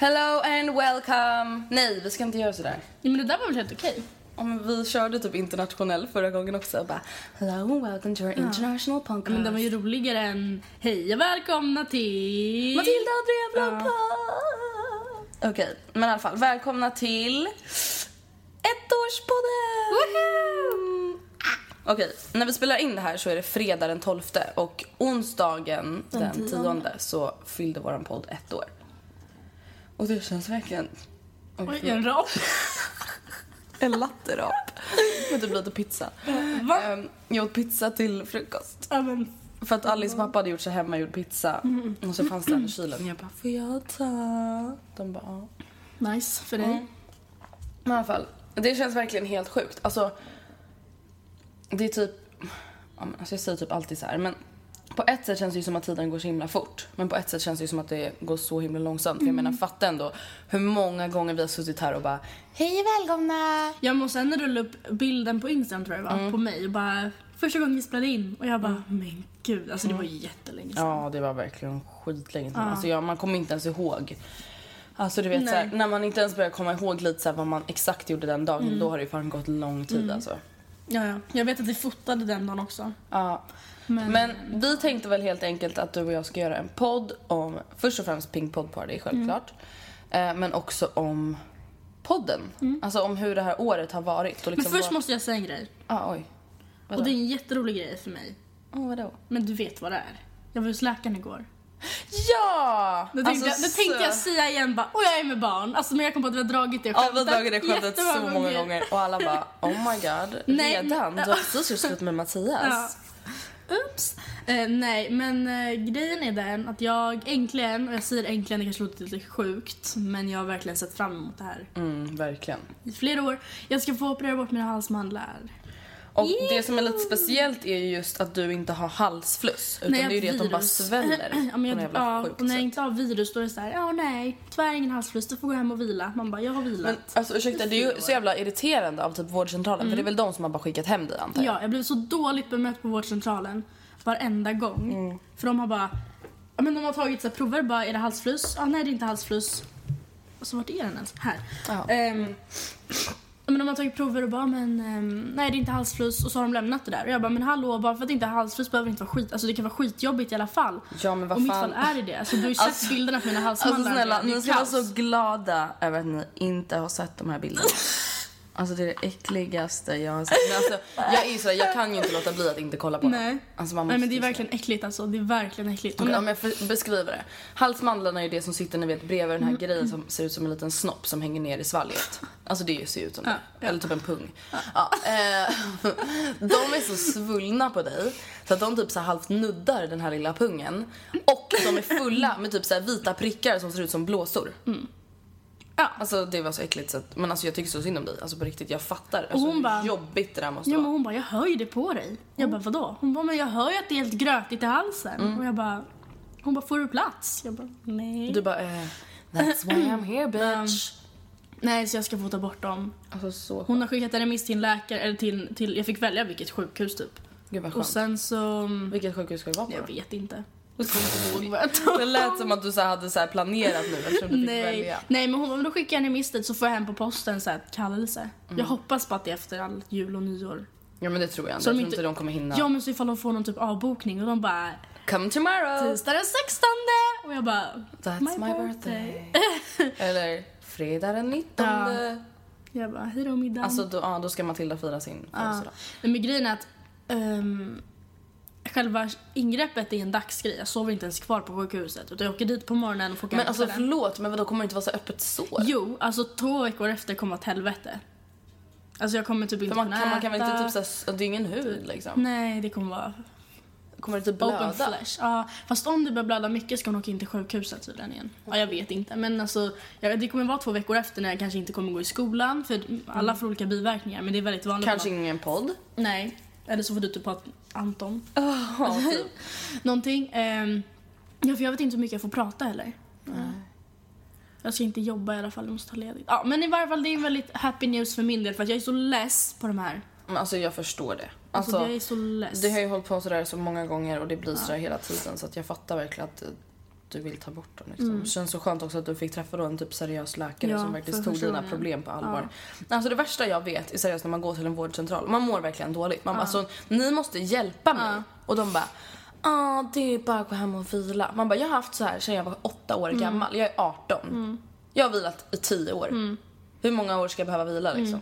Hello and welcome! Nej, vi ska inte göra sådär. Ja, men det där var väl helt okej? Om vi körde typ internationell förra gången också och bara Hello and welcome to our international Ja, podcast. men den var ju roligare än Hej och välkomna till... Matilda och Andrea Blompa! Okej, men i alla fall. Välkomna till ettårspodden! Woho! Okej, när vi spelar in det här så är det fredag den 12 och onsdagen den 10 så fyllde våran podd ett år. Och det känns verkligen... Oj, en rap. En latterap. Med typ lite pizza. Va? Ehm, jag åt pizza till frukost. Ja, men För att Alice pappa hade gjort sig hemmagjord pizza. Och så fanns den i kylen. Jag bara, får jag ta? De bara, ja. nice för dig. Mm. Men i alla fall, det känns verkligen helt sjukt. Alltså, det är typ... Alltså jag säger typ alltid så här, men på ett sätt känns det ju som att tiden går så himla fort. Men på ett sätt känns det ju som att det går så himla långsamt. För jag menar, fatta ändå hur många gånger vi har suttit här och bara Hej och välkomna! Jag måste sen rulla upp bilden på Instagram tror jag det var, Mm. på mig och bara första gången vi spelade in och jag bara men gud alltså det var ju jättelänge sedan. Ja, det var verkligen skitlänge sedan. Alltså, ja, man kommer inte ens ihåg. Alltså du vet så här, Nej. när man inte ens börjar komma ihåg lite så här, vad man exakt gjorde den dagen, då har det ju fan gått lång tid alltså. Ja, ja. Jag vet att vi fotade den dagen också. Ja. Men, Men vi tänkte väl helt enkelt att du och jag ska göra en podd om, först och främst Pink Pod Party självklart. Eh, men också om podden. Alltså om hur det här året har varit. Och men liksom först vad- måste jag säga en grej. Ah, oj. Vadå? Och det är en jätterolig grej för mig. Oh, vadå? Men du vet vad det är. Jag var hos läkaren igår. Ja! Det tänkte, Alltså, jag, det tänkte jag så- säga igen bara, och jag är med barn. Alltså men jag kom på att vi har dragit det Ja, vi har skämtet dragit det skämtet så många gånger och alla bara oh my god, Nej, redan? men- Du har precis gjort slut med Mattias. Oops. Eh, nej, men eh, grejen är den att jag äntligen, och jag säger äntligen, det kanske låter lite sjukt, men jag har verkligen sett fram emot det här Mm, verkligen. i flera år. Jag ska få operera bort mina halsmandlar. Och det som är lite speciellt är ju just att du inte har halsfluss. Utan Nej, det är ju det att de bara sväller ja, men jag, ja, och när jag inte har virus då är det såhär, ja nej, tyvärr ingen halsfluss, du får gå hem och vila. Man bara, jag har vilat. Men alltså ursäkta, det är ju så jävla irriterande av typ vårdcentralen för det är väl de som har bara skickat hem dig antar jag? Ja, jag blev så dåligt bemött på vårdcentralen varenda gång. Mm. För de har bara, ja, men de har tagit så här, prover, bara är det halsfluss? Ja, nej det är inte halsfluss. Och så vart är den ens? Här. Ja. Men de har tagit prover och bara, men ehm, nej det är inte halsfluss. Och så har de lämnat det där. Och jag bara, men hallå, bara för att det inte är halsfluss behöver det inte vara skit. Alltså det kan vara skitjobbigt i alla fall. Ja, men vad och i mitt fan. fall är det det. Alltså du har ju sett Alltså- bilderna på mina Alltså halsmandlar. snälla, ni ska vara så glada över att ni inte har sett de här bilderna. Alltså det är det äckligaste jag har sett. Men alltså, jag är ju sådär, jag kan ju inte låta bli att inte kolla på Nej. Alltså man Nej måste men det är ju verkligen äckligt alltså. Det är verkligen äckligt. Okej, om jag beskriver det. Halsmandlarna är ju det som sitter ni vet, bredvid den här Mm. grejen som ser ut som en liten snopp som hänger ner i svalget. Alltså det ser ut som det. Ja, ja. Eller typ en pung. Ja. eh, de är så svullna på dig så att de typ så halvt nuddar den här lilla pungen. Och de är fulla med typ så vita prickar som ser ut som blåsor. Mm. Ja. Alltså det var så äckligt så att, men alltså jag tycker så synd om dig. Alltså på riktigt, jag fattar. Alltså, hon bara- jobbigt det där måste Ja men vara. hon bara, jag hör ju det på dig. Jag bara, vadå? Hon bara, men jag hör ju att det är helt grötigt i halsen. Mm. Och jag bara, hon bara, får du plats? Jag bara, nej. Du bara, eh, that's why I'm here bitch. Nej, så jag ska få ta bort dem. Alltså så Hon har skickat en remiss till en läkare, eller till, till jag fick välja vilket sjukhus typ. Gud vad Och skönt. sen så, Vilket sjukhus ska det vara på jag då? vet inte. Det lät som att du så hade så här planerat nu eftersom du fick Nej, välja. nej men om då skickar jag en remiss dit så får jag hem på posten så här kallelse. Mm. Jag hoppas på att det är efter all jul och nyår. Ja men det tror jag inte. Så Jag tror inte- inte de kommer hinna. Ja men så ifall de får någon typ avbokning och de bara Come tomorrow! tisdag den 16 och jag bara That's my, birthday. Eller fredag den 19. Ja. Jag bara hejdå middagen. Alltså då, ja, då ska Matilda fira sin ja. födelsedag. Nej, Men grejen är att ehm, själva ingreppet är en dagsgrej. Jag sover inte ens kvar på sjukhuset utan jag åker dit på morgonen och får Men alltså förlåt, men vadå kommer det inte vara så öppet sår? Jo, alltså två veckor efter kommer ett helvete. Alltså jag kommer typ inte man, kunna kan, man kan väl inte äta. typ såhär, det är ingen hud liksom? Nej, det kommer vara Kommer det typ open blöda? flesh. Ja, fast om det börjar blöda mycket ska hon åka in till sjukhuset tydligen igen. Ja, jag vet inte. Men alltså, det kommer vara två veckor efter när jag kanske inte kommer gå i skolan. För alla får olika biverkningar men det är väldigt vanligt. Kanske ingen podd? Nej. Eller så får du typ ha Anton. Ja, typ. Någonting. ehm, ja, för jag vet inte hur mycket jag får prata heller. Jag ska inte jobba i alla fall, jag måste ta ledigt. Ja, men i varje fall det är väldigt happy news för min del för att jag är så less på de här. Men alltså jag förstår det. Alltså, Alltså, jag är så less. det har ju hållit på sådär så många gånger och det blir sådär hela tiden så att jag fattar verkligen att eh, du vill ta bort dem. Liksom. Det känns så skönt också att du fick träffa då en typ seriös läkare Ja, som verkligen tog dina problem på allvar. Alltså det värsta jag vet är seriöst när man går till en vårdcentral. Man mår verkligen dåligt. Man bara, alltså, ni måste hjälpa mig. Ja. Och de bara Ah, det är bara att gå hem och vila. Man bara, jag har haft så här sedan jag var åtta år Mm. gammal. Jag är 18. Jag har vilat i 10 år. Mm. Hur många år ska jag behöva vila liksom?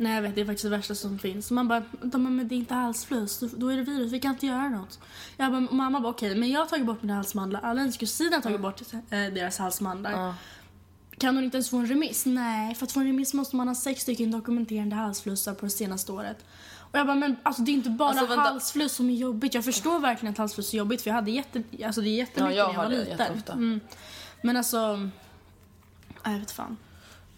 Nej jag vet, det är faktiskt det värsta som finns. Man bara, de bara, men det är inte halsfluss, då- är det virus, vi kan inte göra något. Jag bara, mamma bara okej, men jag har tagit bort mina halsmandlar, alla hennes kusiner har tagit bort eh, deras halsmandlar. Ja. Kan hon inte ens få en remiss? Nej, för att få en remiss måste man ha sex stycken dokumenterande halsflussar på det senaste året. Och jag bara, men alltså det är inte bara Alltså, halsfluss som är jobbigt. Jag förstår verkligen att halsfluss är jobbigt för jag hade jätte, alltså det är jättemycket Ja, jag när jag var liten. Mm. Men alltså, jag vet fan.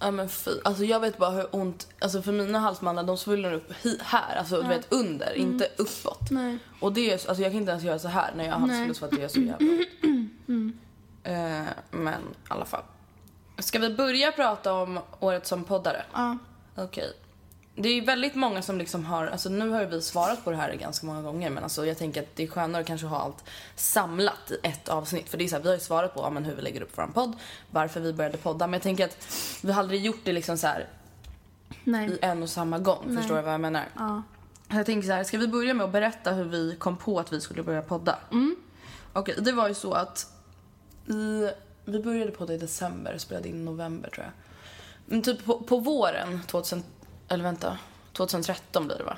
Ja men fy. Alltså jag vet bara hur ont, alltså för mina halsmandlar de svullnar upp hi- här, alltså du vet under, inte uppåt. Nej. Och det är, så- alltså jag kan inte ens göra så här när jag har halsfluss för att det är så jävla ont. Eh, men i alla fall. Ska vi börja prata om året som poddare? Ja. Okej. Det är ju väldigt många som liksom har, alltså nu har ju vi svarat på det här ganska många gånger men alltså jag tänker att det är skönare att kanske ha allt samlat i ett avsnitt. För det är så här, vi har ju svarat på ja, men hur vi lägger upp vår podd, varför vi började podda. Men jag tänker att vi har aldrig gjort det liksom så här i en och samma gång. Nej. Förstår du vad jag menar? Ja. Jag tänker så här, ska vi börja med att berätta hur vi kom på att vi skulle börja podda? Mm. Okej, det var ju så att i, vi började podda i december och spelade in i november tror jag. Men typ på, på våren 2000, eller vänta, 2013 blir det va?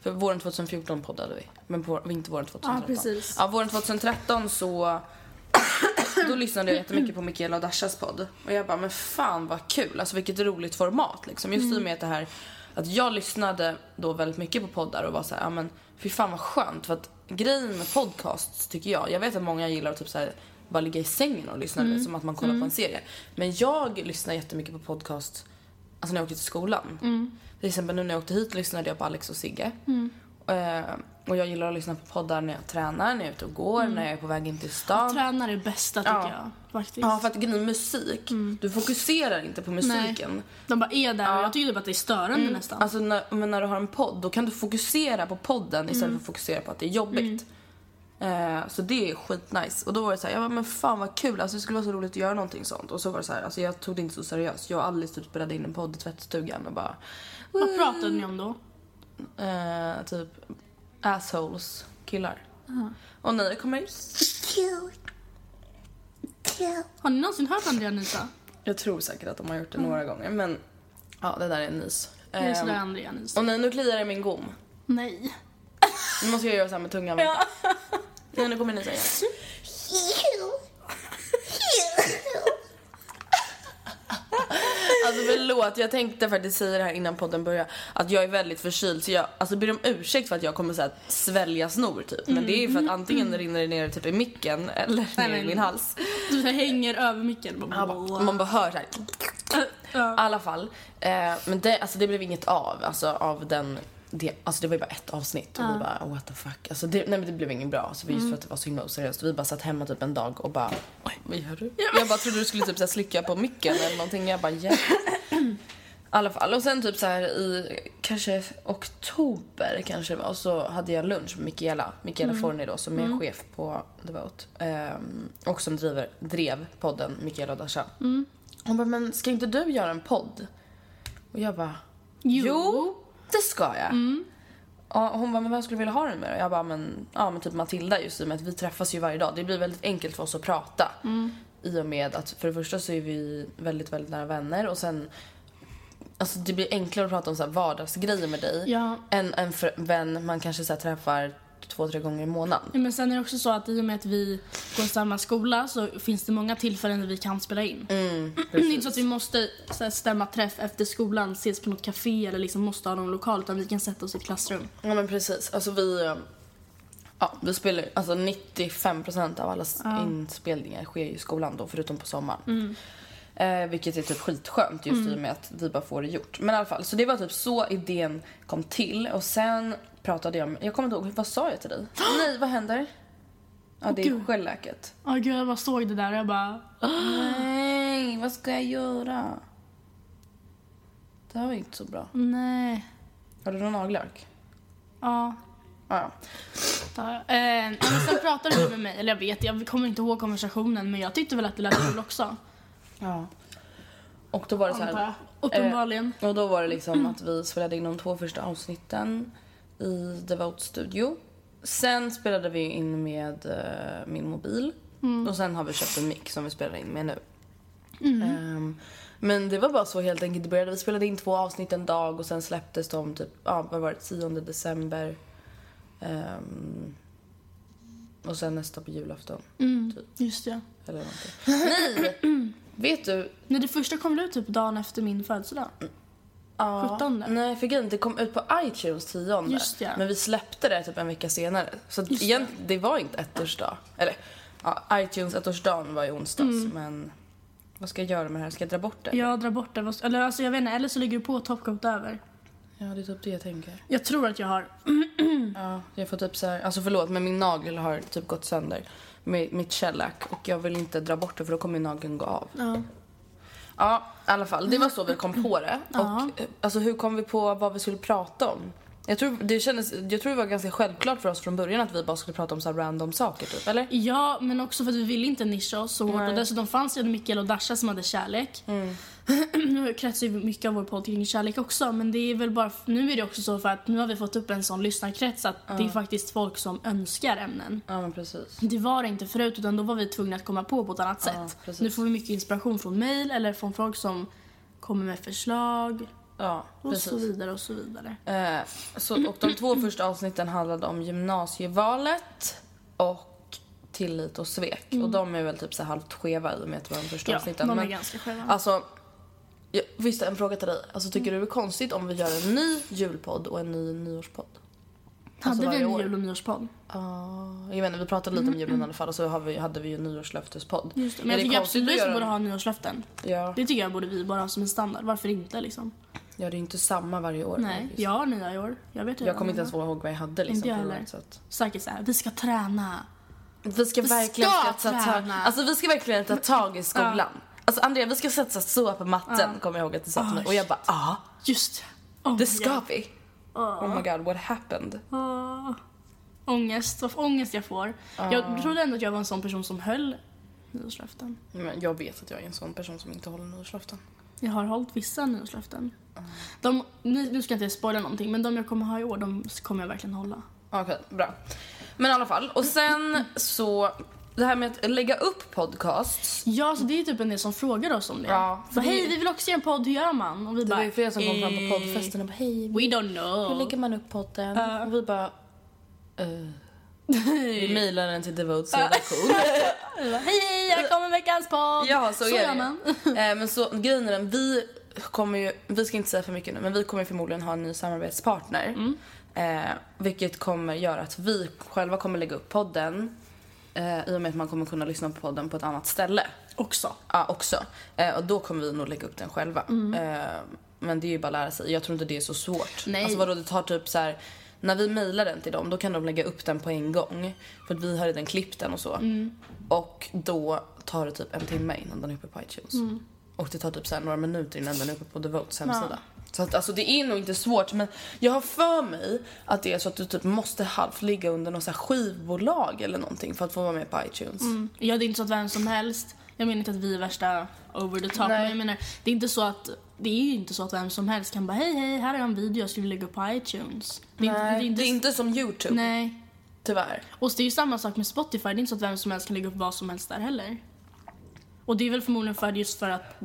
För våren 2014 poddade vi, men på vintervåren 2013. Ja, precis. Ja, våren 2013 så då lyssnade jag jättemycket på Mikaela och Dashas podd. Och jag bara, men fan vad kul, alltså vilket roligt format liksom. Just i och med att det här, att jag lyssnade då väldigt mycket på poddar och var så här, ja men fy fan vad skönt. För att grejen med podcasts tycker jag, jag vet att många gillar att typ så här, bara ligga i sängen och lyssna som att man kollar på en serie. Men jag lyssnar jättemycket på podcast, alltså när jag åkte till skolan. Till exempel nu när jag åkte hit lyssnade jag på Alex och Sigge. Eh, och jag gillar att lyssna på poddar när jag tränar, när jag är ute och går, när jag är på väg in till stan. Tränar är det bästa tycker Ja. jag. Faktiskt. Ja, för att grejen musik, du fokuserar inte på musiken. De bara är där och Ja. jag tycker typ att det är störande nästan. Alltså när, men när du har en podd, då kan du fokusera på podden istället för att fokusera på att det är jobbigt. Eh, så det är skitnice. Och då var det så här, jag bara, men fan vad kul, alltså det skulle vara så roligt att göra någonting sånt. Och så var det så här, alltså jag tog det inte så seriöst. Jag och Alice typ spelade in en podd i tvättstugan och bara, Vad pratade ni om då? eh, typ assholes, killar. Och ni kommer, Har ni någonsin hört Andrea Anita? jag tror säkert att de har gjort det några gånger men Ja, det där är en nys. Det är sådär Ehm, Andrea nys. och nej, nu kliar det i min gom. Nej. Nu måste jag göra så här med tungan. vänta. Nej, nu kommer ni säga. Alltså förlåt, jag tänkte faktiskt säga det här innan podden började Att jag är väldigt förkyld så jag alltså, ber om ursäkt för att jag kommer så här, svälja snor typ Men det är ju för att antingen rinner det ner typ i micken eller ner i min hals Du hänger över micken. Ja, bara- Man bara hör så här. I alla fall. Eh, men det, alltså, det blev inget av, alltså av den det, alltså det var ju bara ett avsnitt och vi bara oh, what the fuck. Alltså det, nej men det blev inget bra. Alltså just för att det var så himla oseriöst. Vi bara satt hemma typ en dag och bara oj vad gör du? Jag bara trodde du skulle typ så slicka på micken eller någonting. Jag bara yeah. I alla fall. Och sen typ så här i kanske oktober kanske var så hade jag lunch med Mikaela. Mikaela Forni då som är chef på Devote. Ehm, och som driver, drev podden Mikaela och Dasha. Hon bara, men ska inte du göra en podd? Och jag bara, jo, det ska jag. Ja, hon bara, men vem skulle du vilja ha den med då? Jag bara, men, ja, men typ Matilda just i och med att vi träffas ju varje dag. Det blir väldigt enkelt för oss att prata. I och med att för det första så är vi väldigt, väldigt nära vänner och sen Alltså det blir enklare att prata om så här vardagsgrejer med dig Ja. än en vän man kanske så träffar två, tre gånger i månaden. Ja, Men sen är det också så att i och med att vi går i samma skola så finns det många tillfällen där vi kan spela in. Mm, det är inte så att vi måste så här, stämma träff efter skolan, ses på något café eller liksom måste ha någon lokal utan vi kan sätta oss i ett klassrum. Ja men precis. Alltså vi, ja, vi spelar alltså 95% av alla s- inspelningar sker ju i skolan då förutom på sommaren. Eh, vilket är typ skitskönt just i och med att vi bara får det gjort. Men i alla fall, så det var typ så idén kom till och sen pratade jag med, jag kommer inte ihåg, vad sa jag till dig? Nej, vad händer? Ja, det är gud. skällläket. Ja gud jag bara såg det där och jag bara... Nej, vad ska jag göra? Det här var inte så bra. Nej. Har du någon nagellack? Ja. Ja, ja. Eh, sen pratade du med mig, eller jag vet, jag kommer inte ihåg konversationen men jag tyckte väl att det lät kul också. ja. Och då var det så här. Uppenbarligen. Och då var det liksom att vi spelade in de två första avsnitten i Devote Studio. Sen spelade vi in med eh, min mobil. Och sen har vi köpt en mic som vi spelar in med nu. Ehm, men det var bara så helt enkelt. Det började, vi spelade in två avsnitt en dag och sen släpptes de typ, ja vad var det, 10 december. Ehm, och sen nästa på julafton. Mm, typ. just det. Eller någonting. Nej! Vet du, Nej, det första kom väl ut typ dagen efter min födelsedag? Ja, 17. Nej, för grejen, det kom ut på iTunes 10. Just det. Men vi släppte det typ en vecka senare. Så Just det. egentligen, det var inte ettårsdag. Eller, ja, iTunes ettårsdagen var i onsdags, Mm. men vad ska jag göra med det här? Ska jag dra bort det? Jag drar bort det. Eller alltså jag vet inte, eller så ligger du på topcoat över. Ja, det är typ det jag tänker. Jag tror att jag har. Ja, jag får typ så här, alltså förlåt, men min nagel har typ gått sönder. Med mitt shellac och jag vill inte dra bort det för då kommer nageln gå av. Ja. Ja, i alla fall. Det var så vi kom på det. Och eh, alltså, hur kom vi på vad vi skulle prata om? Jag tror, det kändes, jag tror det var ganska självklart för oss från början att vi bara skulle prata om så random saker typ, eller? Ja, men också för att vi ville inte nischa oss så hårt. Och dessutom fanns det Mikael och Dasha som hade kärlek. nu kretsar ju mycket av vår podd kring kärlek också. Men det är väl bara, nu är det också så för att nu har vi fått upp en sån lyssnarkrets att det är faktiskt folk som önskar ämnen. Ja men precis. Det var det inte förut utan då var vi tvungna att komma på på ett annat sätt. precis. Nu får vi mycket inspiration från mail eller från folk som kommer med förslag Ja, och så vidare och så vidare. Eh, så, och de två första avsnitten handlade om gymnasievalet och tillit och svek. Och de är väl typ så halvt skeva i och med att det var de första Ja, avsnitten. de är Men, ganska sköna. Alltså, jag, visst en fråga till dig. Alltså tycker du det är konstigt om vi gör en ny julpodd och en ny nyårspodd? Hade vi en år. jul och nyårspodd? Ja, jag inte, vi pratade lite om julen i alla fall och så vi, hade vi ju nyårslöftespodd. Just det. Är Men jag det tycker absolut att vi borde ha nyårslöften. Ja, Det tycker jag borde vi bara ha som en standard. Varför inte liksom? ja, det är inte samma varje år. Nej, faktiskt. jag har nya i år. Jag vet Jag kommer inte ens ihåg vad jag hade liksom Inte jag heller. att... Säkert såhär, vi ska träna. Vi ska Vi verkligen ska ta, ta, träna. alltså vi ska verkligen ta tag i skolan. Alltså Andrea, vi ska satsa så på matten, kommer jag ihåg att du sa till mig. Och jag bara, ja, Just oh det ska God. vi. Oh my god, what happened? Åh. Ångest, vad ångest jag får. Jag trodde ändå att jag var en sån person som höll nyårslöften. Men jag vet att jag är en sån person som inte håller nyårslöften. Jag har hållit vissa nyårslöften. De, nu, ska jag inte spoila någonting, men de jag kommer ha i år, de kommer jag verkligen hålla. Okej, bra. Men i alla fall. Och sen så det här med att lägga upp podcasts. Ja, så det är typ en del som frågar oss om det. Ja, för det- hej, vi vill också göra en podd, hur gör man? Och vi Det bara, var ju flera som kom fram eh, på poddfesten och bara hej, We don't know. hur lägger man upp podden? Ja. Och vi bara, eh. Vi mejlar den till Devotes redaktion. Vi bara, hej, hej, här kommer veckans podd. Ja, så, är gör det. man. Eh, men så, grejen är den, vi kommer ju, vi ska inte säga för mycket nu, men vi kommer förmodligen ha en ny samarbetspartner. Mm. Eh, vilket kommer göra att vi själva kommer lägga upp podden eh, i och med att man kommer kunna lyssna på podden på ett annat ställe. Också. Ja, också. Eh, och då kommer vi nog lägga upp den själva. Mm. Eh, men det är ju bara att lära sig. Jag tror inte det är så svårt. Nej. Alltså vadå, det tar typ så här. När vi mejlar den till dem, då kan de lägga upp den på en gång. För att vi har redan klippt den och så. Mm. Och då tar det typ en timme innan den är uppe på iTunes. Mm. Och det tar typ så några minuter innan den är uppe på Devotes hemsida. Så att, alltså det är nog inte svårt men jag har för mig att det är så att du typ måste halvt ligga under något skivbolag eller någonting för att få vara med på iTunes. Ja, det är inte så att vem som helst, jag menar inte att vi är värsta over the top, Nej. men jag menar, det är inte så att det är ju inte så att vem som helst kan bara hej hej, här är en video jag skulle lägga upp på iTunes. Det är, Nej, inte, det är inte som YouTube, Nej. tyvärr. Och det är ju samma sak med Spotify, det är inte så att vem som helst kan lägga upp vad som helst där heller. Och det är väl förmodligen för just för att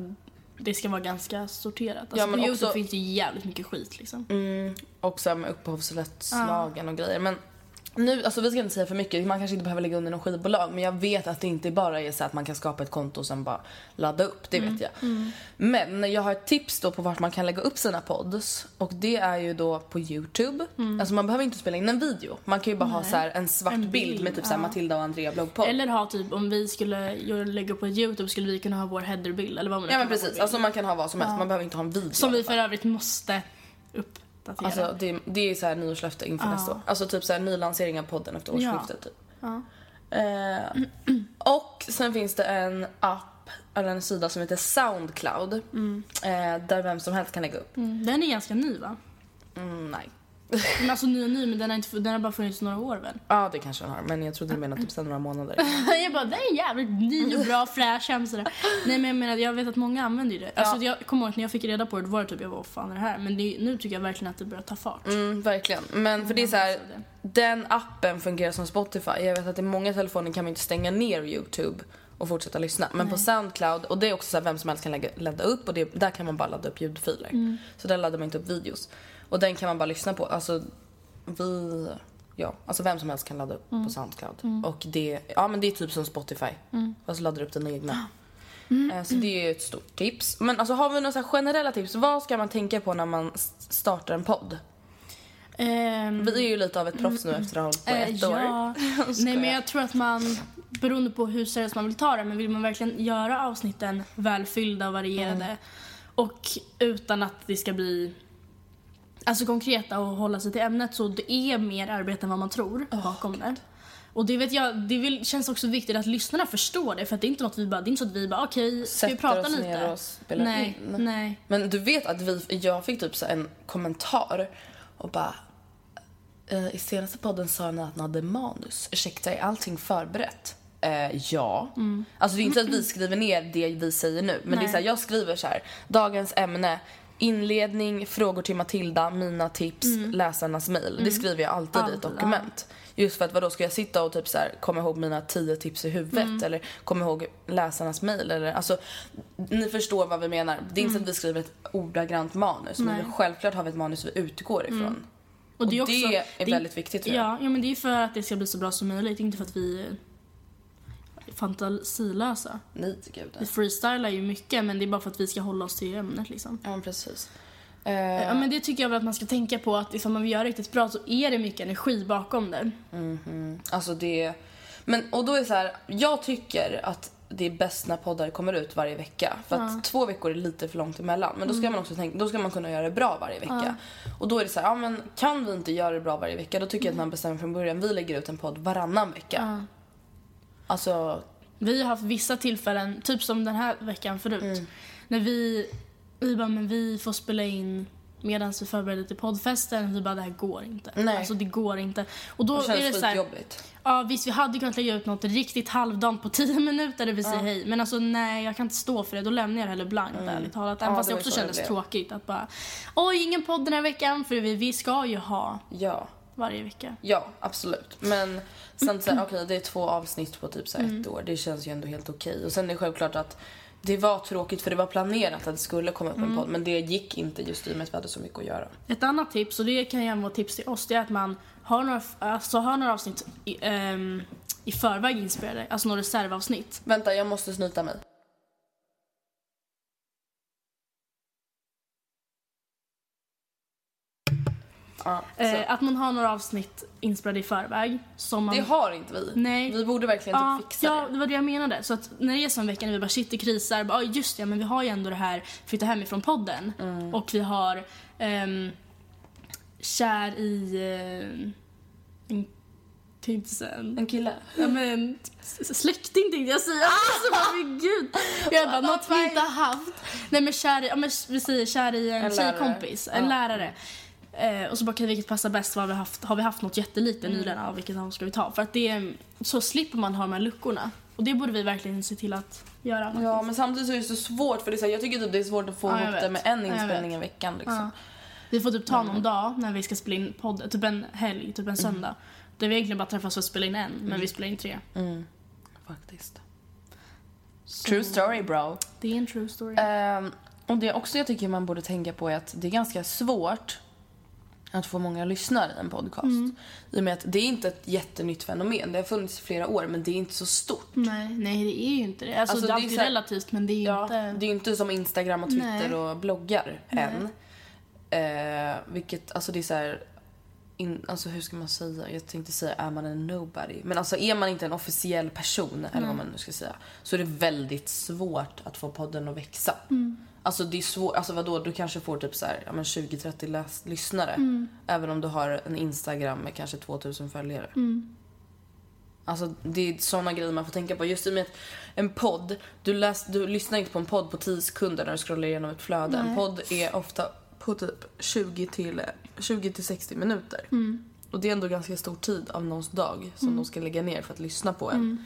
det ska vara ganska sorterat. Alltså Ja, men på Youtube också- finns det ju jävligt mycket skit liksom. Mm, och så här med upphovsrättslagen och grejer. Men nu, alltså vi ska inte säga för mycket, man kanske inte behöver lägga under någon skivbolag men jag vet att det inte bara är så att man kan skapa ett konto och sen bara ladda upp, det vet jag. Men jag har ett tips då på vart man kan lägga upp sina pods och det är ju då på Youtube. Alltså man behöver inte spela in en video, man kan ju bara ha så en svart En bild, bild, med typ så ja. Matilda och Andrea bloggpodd. Eller ha typ, om vi skulle lägga upp på Youtube skulle vi kunna ha vår headerbild eller vad man nu Ja men precis, alltså man kan ha vad som helst, man behöver inte ha en video. Som vi för övrigt måste uppdatera. Alltså det, det är så här nyårslöfte inför Ja. nästa år. Alltså typ så här ny lansering av podden efter årsskiftet typ. Ja. Eh, och sen finns det en app, eller en sida som heter Soundcloud. Eh, där vem som helst kan lägga upp. Mm, den är ganska ny va? Mm, nej. Men alltså ny och ny men den har, inte, den har bara funnits några år väl? Ja det kanske den har men jag trodde du menade typ sen några månader. jag bara, det är jävligt ny och bra fräsch hemsida. Nej men jag menar jag vet att många använder ju det. Alltså jag kommer ihåg när jag fick reda på det, då var det typ jag vad fan är det här? Men det, nu tycker jag verkligen att det börjar ta fart. Mm, verkligen. Men för det är så här, den appen fungerar som Spotify. Jag vet att i många telefoner kan man inte stänga ner Youtube och fortsätta lyssna. Men på Soundcloud, och det är också så här, vem som helst kan lägga, ladda upp och det, där kan man bara ladda upp ljudfiler. Så där laddar man inte upp videos. Och den kan man bara lyssna på. Alltså vi, ja, alltså vem som helst kan ladda upp på Soundcloud. Och det, ja men det är typ som Spotify. Fast laddar upp den egna. Eh, Så det är ett stort tips. Men alltså har vi några generella tips? Vad ska man tänka på när man startar en podd? Ehm, Vi är ju lite av ett proffs nu efter att ha hållit på eh, ett år. ja. Nej men jag tror att man, beroende på hur seriöst man vill ta det, men vill man verkligen göra avsnitten välfyllda och varierade Mm. och utan att det ska bli alltså konkreta och hålla sig till ämnet så det är mer arbete än vad man tror bakom det. Och det vet jag, det vill, känns också viktigt att lyssnarna förstår det för att det är inte något vi bara, det är inte så att vi bara okej, ska vi Sätter prata oss lite? ner och spelar nej, in. nej. Men du vet att vi, jag fick typ så en kommentar och bara eh, i senaste podden sa ni att ni hade manus. Ursäkta, är allting förberett? Eh, ja. Alltså det är inte att vi skriver ner det vi säger nu. Men det är Nej. så här, jag skriver så här. Dagens ämne, inledning, frågor till Matilda, mina tips, läsarnas mejl. Det skriver jag alltid i ett dokument. Just för att vadå, ska jag sitta och typ så här, komma ihåg mina tio tips i huvudet eller komma ihåg läsarnas mejl eller alltså ni förstår vad vi menar. Det är inte så att vi skriver ett ordagrant manus Nej. men självklart har vi ett manus vi utgår ifrån. Och det är, Och också, det är väldigt viktigt. Ja, ja, men det är för att det ska bli så bra som möjligt, inte för att vi fantasilösa. Nej gud. Vi freestylar ju mycket men det är bara för att vi ska hålla oss till ämnet liksom. Ja men precis. Eh, Ja men det tycker jag väl att man ska tänka på att ifall man vill göra riktigt bra så är det mycket energi bakom det. Alltså det... Men, och då är så här, jag tycker att det är bäst när poddar kommer ut varje vecka. För att två veckor är lite för långt emellan. Men då ska man också tänka, då ska man kunna göra det bra varje vecka. Och då är det så här, ja men kan vi inte göra det bra varje vecka då tycker jag att man bestämmer från början, vi lägger ut en podd varannan vecka. Alltså, Vi har haft vissa tillfällen, typ som den här veckan förut, Mm. när vi, vi bara men vi får spela in medan vi förbereder till poddfesten. Vi bara det här går inte. Nej. Alltså det går inte. Och då det är det så här, skitjobbigt. Ja visst vi hade kunnat lägga ut något riktigt halvdant på 10 minuter där vi säger hej. Men alltså nej jag kan inte stå för det. Då lämnar jag det hellre blankt ärligt talat. Även Mm. Ja, fast det det också så det kändes blev. tråkigt att bara oj ingen podd den här veckan för vi, vi ska ju ha. Ja. Varje vecka. Ja, absolut. Men sen så här, okej, det är två avsnitt på typ så här ett år. Det känns ju ändå helt okej. Och sen är det självklart att det var tråkigt för det var planerat att det skulle komma upp en podd. Men det gick inte just i och med att vi hade så mycket att göra. Ett annat tips, och det kan även vara tips till oss, det är att man har några, alltså har några avsnitt i, ehm, i förväg inspelade, alltså några reservavsnitt. Vänta, jag måste snyta mig. Ja. Eh, att man har några avsnitt inspelade i förväg. Som man... Det har inte vi. Nej. Vi borde verkligen ja, typ fixa ja, det. det var det jag menade. Så att när det är som vecka när vi bara shit det krisar, bara, "Oj, just det, men vi har ju ändå det här flytta hemifrån podden. Mm. Och vi har ehm, kär i eh, en, säga en, kille. ja, men, släkting tänkte jag säga. Alltså, men gud. Jag bara, något vi inte haft. Nej men kär i, ja, men vi säger kär i en, En tjejkompis, en Ja. lärare. Eh, och så bara, okej, vilket passar bäst? Har vi haft? Har vi haft något jättelite Mm. nyligen? Ja, vilket dem ska vi ta? För att det, så slipper man ha de här luckorna. Och det borde vi verkligen se till att göra. Ja, men samtidigt så är det så svårt för det är så här, jag tycker typ det är svårt att få Ja, ihop det med en inspelning i veckan liksom. Ja. Vi får typ ta någon dag när vi ska spela in podd, typ en helg, typ en söndag. Där vi egentligen bara träffas för att spela in en, men vi spelar in tre. Faktiskt. True story bro. Det är en true story. Ehm, och det också jag tycker man borde tänka på är att det är ganska svårt att få många lyssnare i en podcast. Mm. I och med att det är inte ett jättenytt fenomen. Det har funnits i flera år men det är inte så stort. Nej, nej det är ju inte det. Alltså, Alltså, det är alltid relativt men det är ju Ja, inte... det är inte som Instagram och Twitter Nej. och bloggar än. Eh, vilket, alltså det är så här, in, alltså hur ska man säga? Jag tänkte säga är man en nobody? Men alltså är man inte en officiell person eller vad man nu ska säga så är det väldigt svårt att få podden att växa. Alltså det är svårt, alltså vadå du kanske får typ så här, ja men 20-30 läs- lyssnare. Även om du har en Instagram med kanske 2000 följare. Alltså det är såna grejer man får tänka på. Just i och med att en podd, du, läs, du lyssnar inte på en podd på 10 sekunder när du scrollar igenom ett flöde. En podd är ofta på typ 20 till, 20 till 60 minuter. Och det är ändå ganska stor tid av någons dag som de ska lägga ner för att lyssna på en.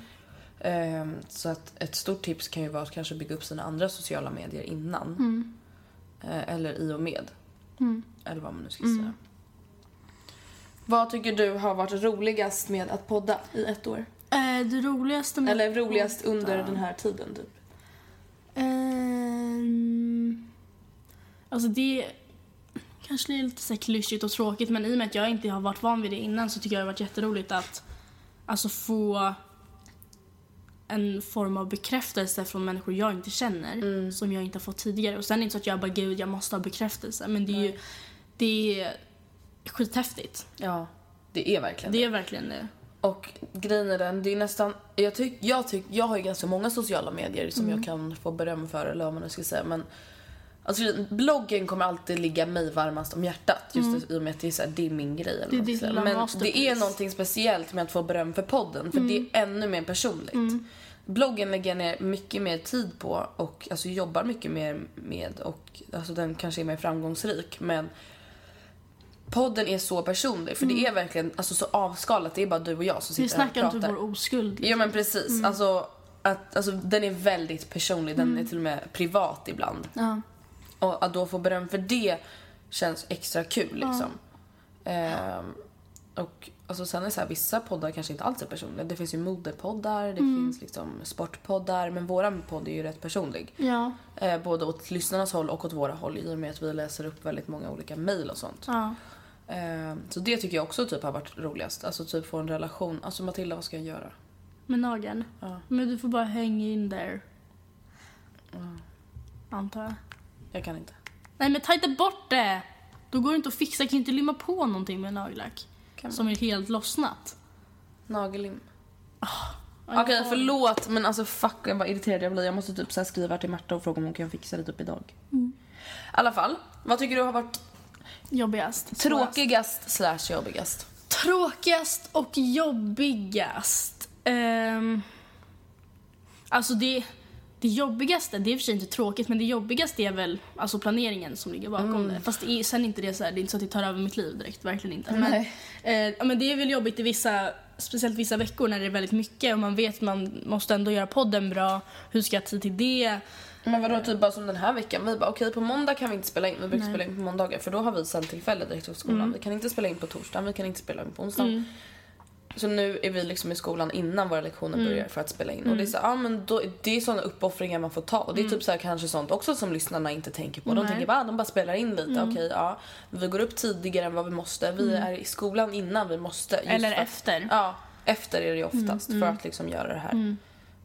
Ehm, så att ett stort tips kan ju vara att kanske bygga upp sina andra sociala medier innan. Eh, eller i och med. Eller vad man nu ska säga. Vad tycker du har varit roligast med att podda i ett år? Eh, det roligaste med... Eller roligast under den här tiden typ? Ehm, alltså det kanske är lite så klyschigt och tråkigt men i och med att jag inte har varit van vid det innan så tycker jag det har varit jätteroligt att alltså få en form av bekräftelse från människor jag inte känner som jag inte har fått tidigare. Och sen är det inte så att jag bara gud jag måste ha bekräftelse men det är ju det är skithäftigt. Ja, det är verkligen det. Det är verkligen det. Och grejen är den, det är nästan... Jag, tyck, jag, tyck, jag har ju ganska många sociala medier som jag kan få beröm för eller vad man nu ska säga men Alltså, bloggen kommer alltid ligga mig varmast om hjärtat just i och med att det är, så här, det är min grej. Eller Det lilla Men det är någonting speciellt med att få beröm för podden för det är ännu mer personligt. Bloggen lägger jag ner mycket mer tid på och alltså, jobbar mycket mer med och alltså, den kanske är mer framgångsrik men podden är så personlig för det är verkligen alltså, så avskalat. Det är bara du och jag som Vi sitter här och snackar pratar. inte vår oskuld. Ja men precis. Alltså, att, alltså, den är väldigt personlig. Den är till och med privat ibland. Ja. Och att då få beröm för det känns extra kul liksom. Ehm, och alltså, sen är så här, vissa poddar kanske inte alls är personliga. Det finns ju modepoddar, det finns liksom sportpoddar. Men våran podd är ju rätt personlig. Ja. Eh, både åt lyssnarnas håll och åt våra håll i och med att vi läser upp väldigt många olika mejl och sånt. ja. Ehm, så det tycker jag också typ har varit roligast. Alltså typ få en relation. Alltså Matilda, vad ska jag göra? Med nageln? Ja. Men du får bara hänga in där. Antar jag. Jag kan inte. Nej men ta inte bort det! Då går det inte att fixa, jag kan ju inte limma på någonting med nagellack. Kan Som är helt lossnat. Nagellim. Ja, Okej, har- förlåt men alltså fuck jag vad irriterad jag blir. Jag måste typ så skriva till Marta och fråga om hon kan fixa det typ idag. I alla fall, vad tycker du har varit Jobbigast. tråkigast slash jobbigast? Tråkigast och jobbigast. Ehm, alltså det, det jobbigaste, det är i och för sig inte tråkigt, men det jobbigaste är väl alltså planeringen som ligger bakom Mm. det. Fast det är, sen inte det så här, det är inte så att det tar över mitt liv direkt, verkligen inte. Men, Nej. eh, ja, men det är väl jobbigt i vissa speciellt vissa veckor när det är väldigt mycket och man vet att man måste ändå göra podden bra. Hur ska jag ha tid till det? Men vadå, typ bara som den här veckan. Vi bara okej på måndag kan vi inte spela in. Vi brukar spela in på måndagar för då har vi sen tillfälle direkt efter skolan. Mm. Vi kan inte spela in på torsdagen, vi kan inte spela in på onsdagen. Så nu är vi liksom i skolan innan våra lektioner Mm. börjar för att spela in. Och det är så, ja men då, det är sådana uppoffringar man får ta. Och det är typ så här, kanske sånt också som lyssnarna inte tänker på. De Mm. Tänker bara, ah, de bara spelar in lite. Okej, ja. Vi går upp tidigare än vad vi måste. Vi är i skolan innan vi måste. Eller att- efter. Ja, efter är det ju oftast för att liksom göra det här.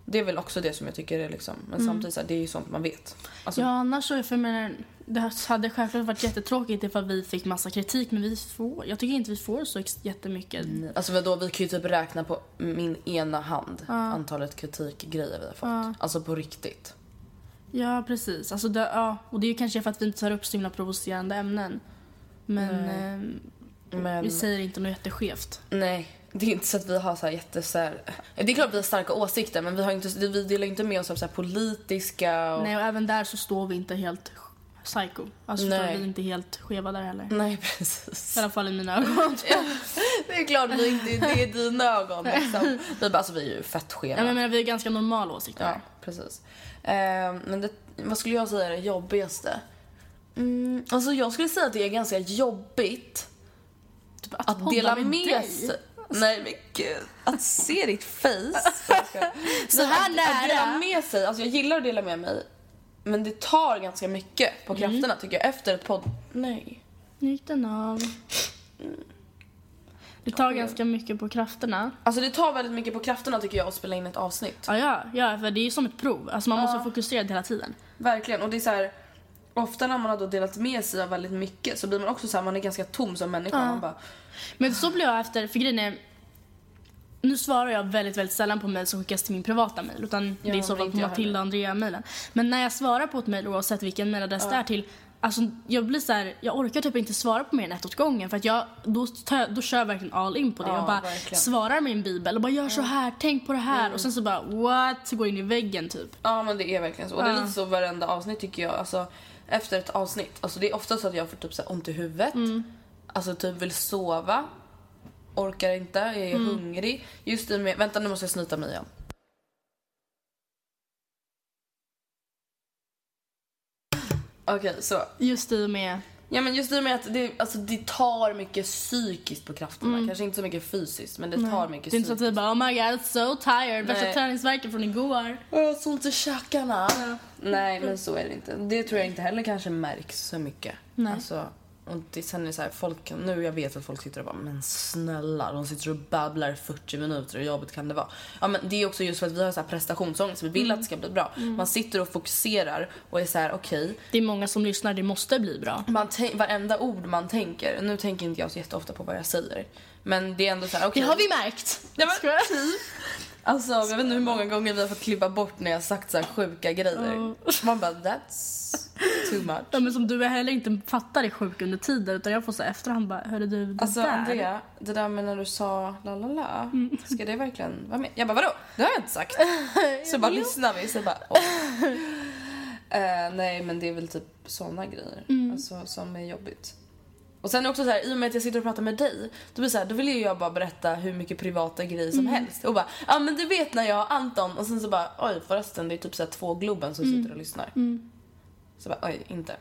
Det är väl också det som jag tycker är liksom, men samtidigt så här, det är ju sånt man vet. Alltså, Ja, annars så, för menar, det hade självklart varit jättetråkigt ifall vi fick massa kritik, men vi får, jag tycker inte vi får så jättemycket. Alltså vadå, vi kan ju typ räkna på min ena hand antalet kritikgrejer vi har fått. Alltså på riktigt. Ja, precis. Alltså det, ja, och det är ju kanske för att vi inte tar upp så himla provocerande ämnen. Men ehm, Men vi säger inte något jätteskevt. nej, det är inte så att vi har så här jätte så här, Det är klart vi har starka åsikter men vi, har inte, vi delar inte med oss av så politiska och... Nej, och även där så står vi inte helt psycho. Alltså Nej. för vi är inte helt skeva där heller. Nej precis. I alla fall i mina ögon. Ja, det är klart vi inte, det är dina ögon liksom. Vi, bara, alltså, vi är ju fett skeva. Ja, men jag menar, vi har ganska normala åsikter. Ja, precis. Eh, men det, vad skulle jag säga är det jobbigaste? Mm, alltså jag skulle säga att det är ganska jobbigt Typ att, podda dela med med sig. Nej men gud, att se ditt face. Så här Nej, att, att dela nära. med sig, alltså jag gillar att dela med mig. Men det tar ganska mycket på Mm. krafterna tycker jag efter ett podd... Nej. Nu gick den av. Det tar ganska mycket på krafterna. Alltså det tar väldigt mycket på krafterna tycker jag att spela in ett avsnitt. Ja, ja, ja för det är ju som ett prov. Alltså man måste vara fokuserad hela tiden. Verkligen. Och det är så här. Ofta när man har då delat med sig av väldigt mycket så blir man också så här, man är ganska tom som människa. Man bara, Men så blir jag efter, för grejen är, nu svarar jag väldigt, väldigt sällan på mejl som skickas till min privata mejl. Utan det är i så men fall inte på jag Matilda Andrea-mejlen. Men när jag svarar på ett mejl oavsett vilken mejladress det är till, alltså jag blir så här, jag orkar typ inte svara på mer än ett åt gången. För att jag, då, jag, då kör jag verkligen all in på det. Ja, och bara verkligen. svarar en bibel och bara gör så här, tänk på det här. Och sen så bara what? Går in i väggen typ. ja men det är verkligen så. Och det är Ja. lite så varenda avsnitt tycker jag. Alltså efter ett avsnitt. Alltså det är ofta så att jag får typ så här ont i huvudet. Alltså typ vill sova. Orkar inte, jag är hungrig. Just i med, vänta nu måste jag snyta mig igen. Okej så. Just i och med, Ja men just i och med att det, alltså, det tar mycket psykiskt på krafterna. Kanske inte så mycket fysiskt men det tar mycket det är inte så att psykiskt. vi bara oh my god so tired, värsta Nej. träningsvärken från igår. Jag har så ont i käkarna. Nej men så är det inte. Det tror jag inte heller kanske märks så mycket. Nej. Alltså, och det, sen är det så här, folk, nu jag vet att folk sitter och bara men snälla de sitter och babblar i 40 minuter hur jobbigt kan det vara? Ja men det är också just för att vi har så här prestationsångest, vi vill att det ska bli bra. Man sitter och fokuserar och är så här: okej, Det är många som lyssnar, det måste bli bra. man varenda ord man tänker, nu tänker inte jag så jätteofta på vad jag säger. Men det är ändå så här: okej. Det har vi märkt. Ja, men-. Alltså jag vet inte hur många gånger vi har fått klippa bort när jag har sagt så här sjuka grejer. Man bara that's too much. Ja, men som du heller inte fattar är sjuk under tiden utan jag får så efterhand bara, hörru du, det Alltså där. Andrea, det där med när du sa la la la, ska det verkligen vara med? Jag bara vadå? Det har jag inte sagt. Så bara lyssnar vi så bara oj. Eh, nej men det är väl typ såna grejer alltså, som är jobbigt. Och sen också så här, i och med att jag sitter och pratar med dig, då blir så här, då vill ju jag bara berätta hur mycket privata grejer som helst. Och bara, ja men du vet när jag och Anton, och sen så bara, oj förresten det är typ så här två Globen som sitter och lyssnar. Så bara, oj inte.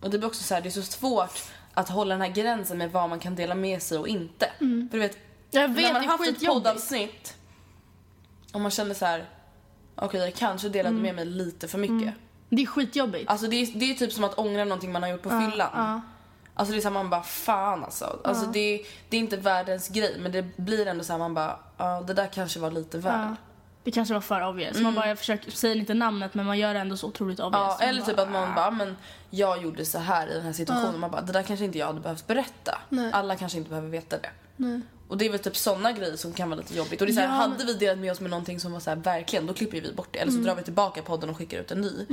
Och det blir också så här, det är så svårt att hålla den här gränsen med vad man kan dela med sig och inte. För du vet, Jag vet, när man har haft ett poddavsnitt och man känner så här, okej jag kanske delade med mig lite för mycket. Det är skitjobbigt. Alltså det är, det är typ som att ångra någonting man har gjort på fyllan. ja. Alltså det är så här, man bara fan alltså. alltså det, det är inte världens grej men det blir ändå så här, man bara, ja det där kanske var lite väl. Ja. Det kanske var för obvious. Man bara, jag försöker säga inte namnet men man gör det ändå så otroligt obvious. Ja, eller typ bara, att man bara, men jag gjorde så här i den här situationen. Man bara, det där kanske inte jag hade behövt berätta. Nej. Alla kanske inte behöver veta det. Nej. Och det är väl typ såna grejer som kan vara lite jobbigt. Och det är så här, Ja, hade men- vi delat med oss med någonting som var så här, verkligen, då klipper vi bort det. Eller så drar vi tillbaka podden och skickar ut en ny.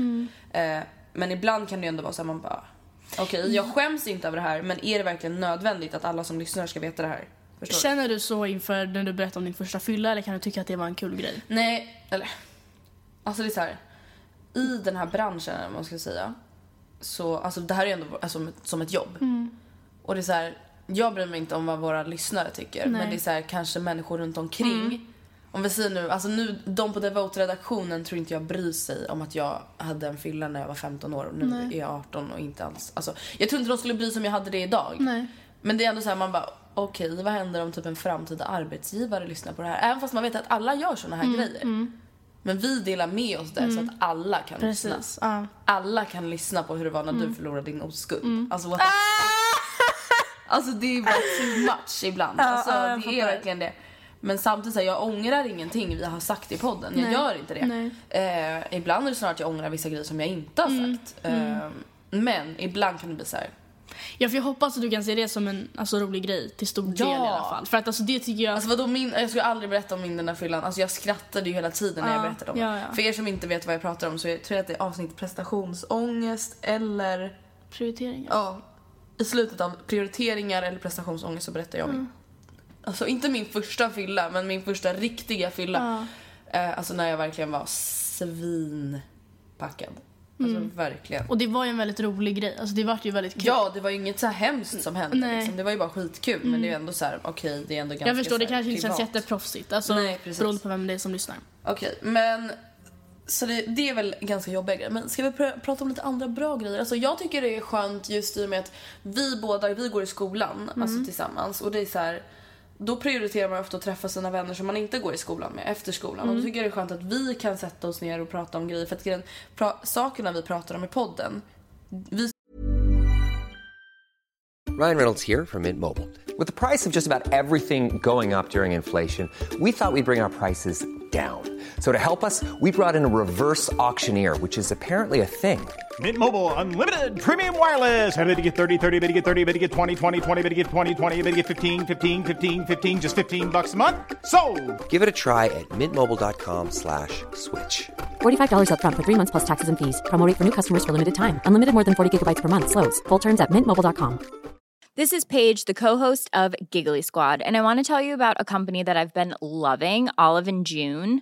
Eh, men ibland kan det ju ändå vara så här, man bara, okej jag skäms inte över det här men är det verkligen nödvändigt att alla som lyssnar ska veta det här? Förstår? Känner du så inför när du berättar om din första fylla eller kan du tycka att det var en kul grej? Nej, eller... Alltså det är så här. I den här branschen, eller man ska säga. Så, alltså det här är ändå alltså, som ett- jobb. Och det är så här. jag bryr mig inte om vad våra lyssnare tycker. Nej. Men det är så här, kanske människor runt omkring. Om vi säger nu, alltså nu, de på Devote-redaktionen tror inte jag bryr sig om att jag hade en fylla när jag var 15 år och nu Nej. är jag 18 och inte alls. Alltså, jag tror inte de skulle bry sig om jag hade det idag. Nej. Men det är ändå så här, man bara, okej, vad händer om typ en framtida arbetsgivare lyssnar på det här? Även fast man vet att alla gör såna här Mm, grejer. Men vi delar med oss det så att alla kan lyssna. Precis. Ja. Alla kan lyssna på hur det var när du förlorade din oskuld. Mm. Alltså what the Alltså det är bara too much ibland. alltså, ja, det är verkligen det. Men samtidigt, så här, jag ångrar ingenting vi har sagt i podden. Jag Nej. gör inte det. Mm. Eh, ibland är det snarare att jag ångrar vissa grejer som jag inte har sagt. Eh, men ibland kan det bli så här. Ja, för jag hoppas att du kan se det som en alltså, rolig grej till stor del Ja. i alla fall. För att alltså det tycker jag... Alltså vadå min, jag skulle aldrig berätta om min den där fyllan. Alltså jag skrattade ju hela tiden när jag Ja, berättade om ja, det. ja. För er som inte vet vad jag pratar om så jag tror jag att det är avsnitt prestationsångest eller prioriteringar. Ja, i slutet av prioriteringar eller prestationsångest så berättar jag om Mm. Alltså inte min första fylla, men min första riktiga fylla. Eh, alltså när jag verkligen var svinpackad. Alltså Mm. verkligen. Och det var ju en väldigt rolig grej. Alltså det vart ju väldigt kul. Ja, det var ju inget så här hemskt som hände. Nej. Mm. Liksom. Det var ju bara skitkul. Men det är ju ändå så här, okej, det är ändå ganska jag förstår, det kanske inte känns jätteproffsigt. Alltså Nej, precis. beroende på vem det är som lyssnar. Okej, men så det, det är väl ganska jobbiga grejer. Men ska vi pr- prata om lite andra bra grejer? Alltså jag tycker det är skönt just i och med att vi båda, vi går i skolan, alltså tillsammans. Och det är så här, då prioriterar man ofta att träffa sina vänner som man inte går i skolan med efter skolan. Och då tycker jag det är skönt att vi kan sätta oss ner och prata om grejer. För att grejen, pra- sakerna vi pratar om i podden, vi Ryan Reynolds here from Mint Mobile. With the price of just about everything going up during inflation, we thought we'd bring our prices down. So to help us, we brought in a reverse auctioneer, which is apparently a thing. Mint Mobile unlimited premium wireless. Ready to get 30, 30, bit to get 30, bit to get 20, 20, 20, bit to get 20, 20, bit to get 15, 15, 15, 15 just 15 bucks a month. So, Give it a try at mintmobile.com slash switch. $45 upfront for three months plus taxes and fees. Promo rate for new customers for limited time. Unlimited more than 40 gigabytes per month. Slows. Full terms at mintmobile.com. This is Paige, the co-host of Giggly Squad, and I want to tell you about a company that I've been loving, Olive and June.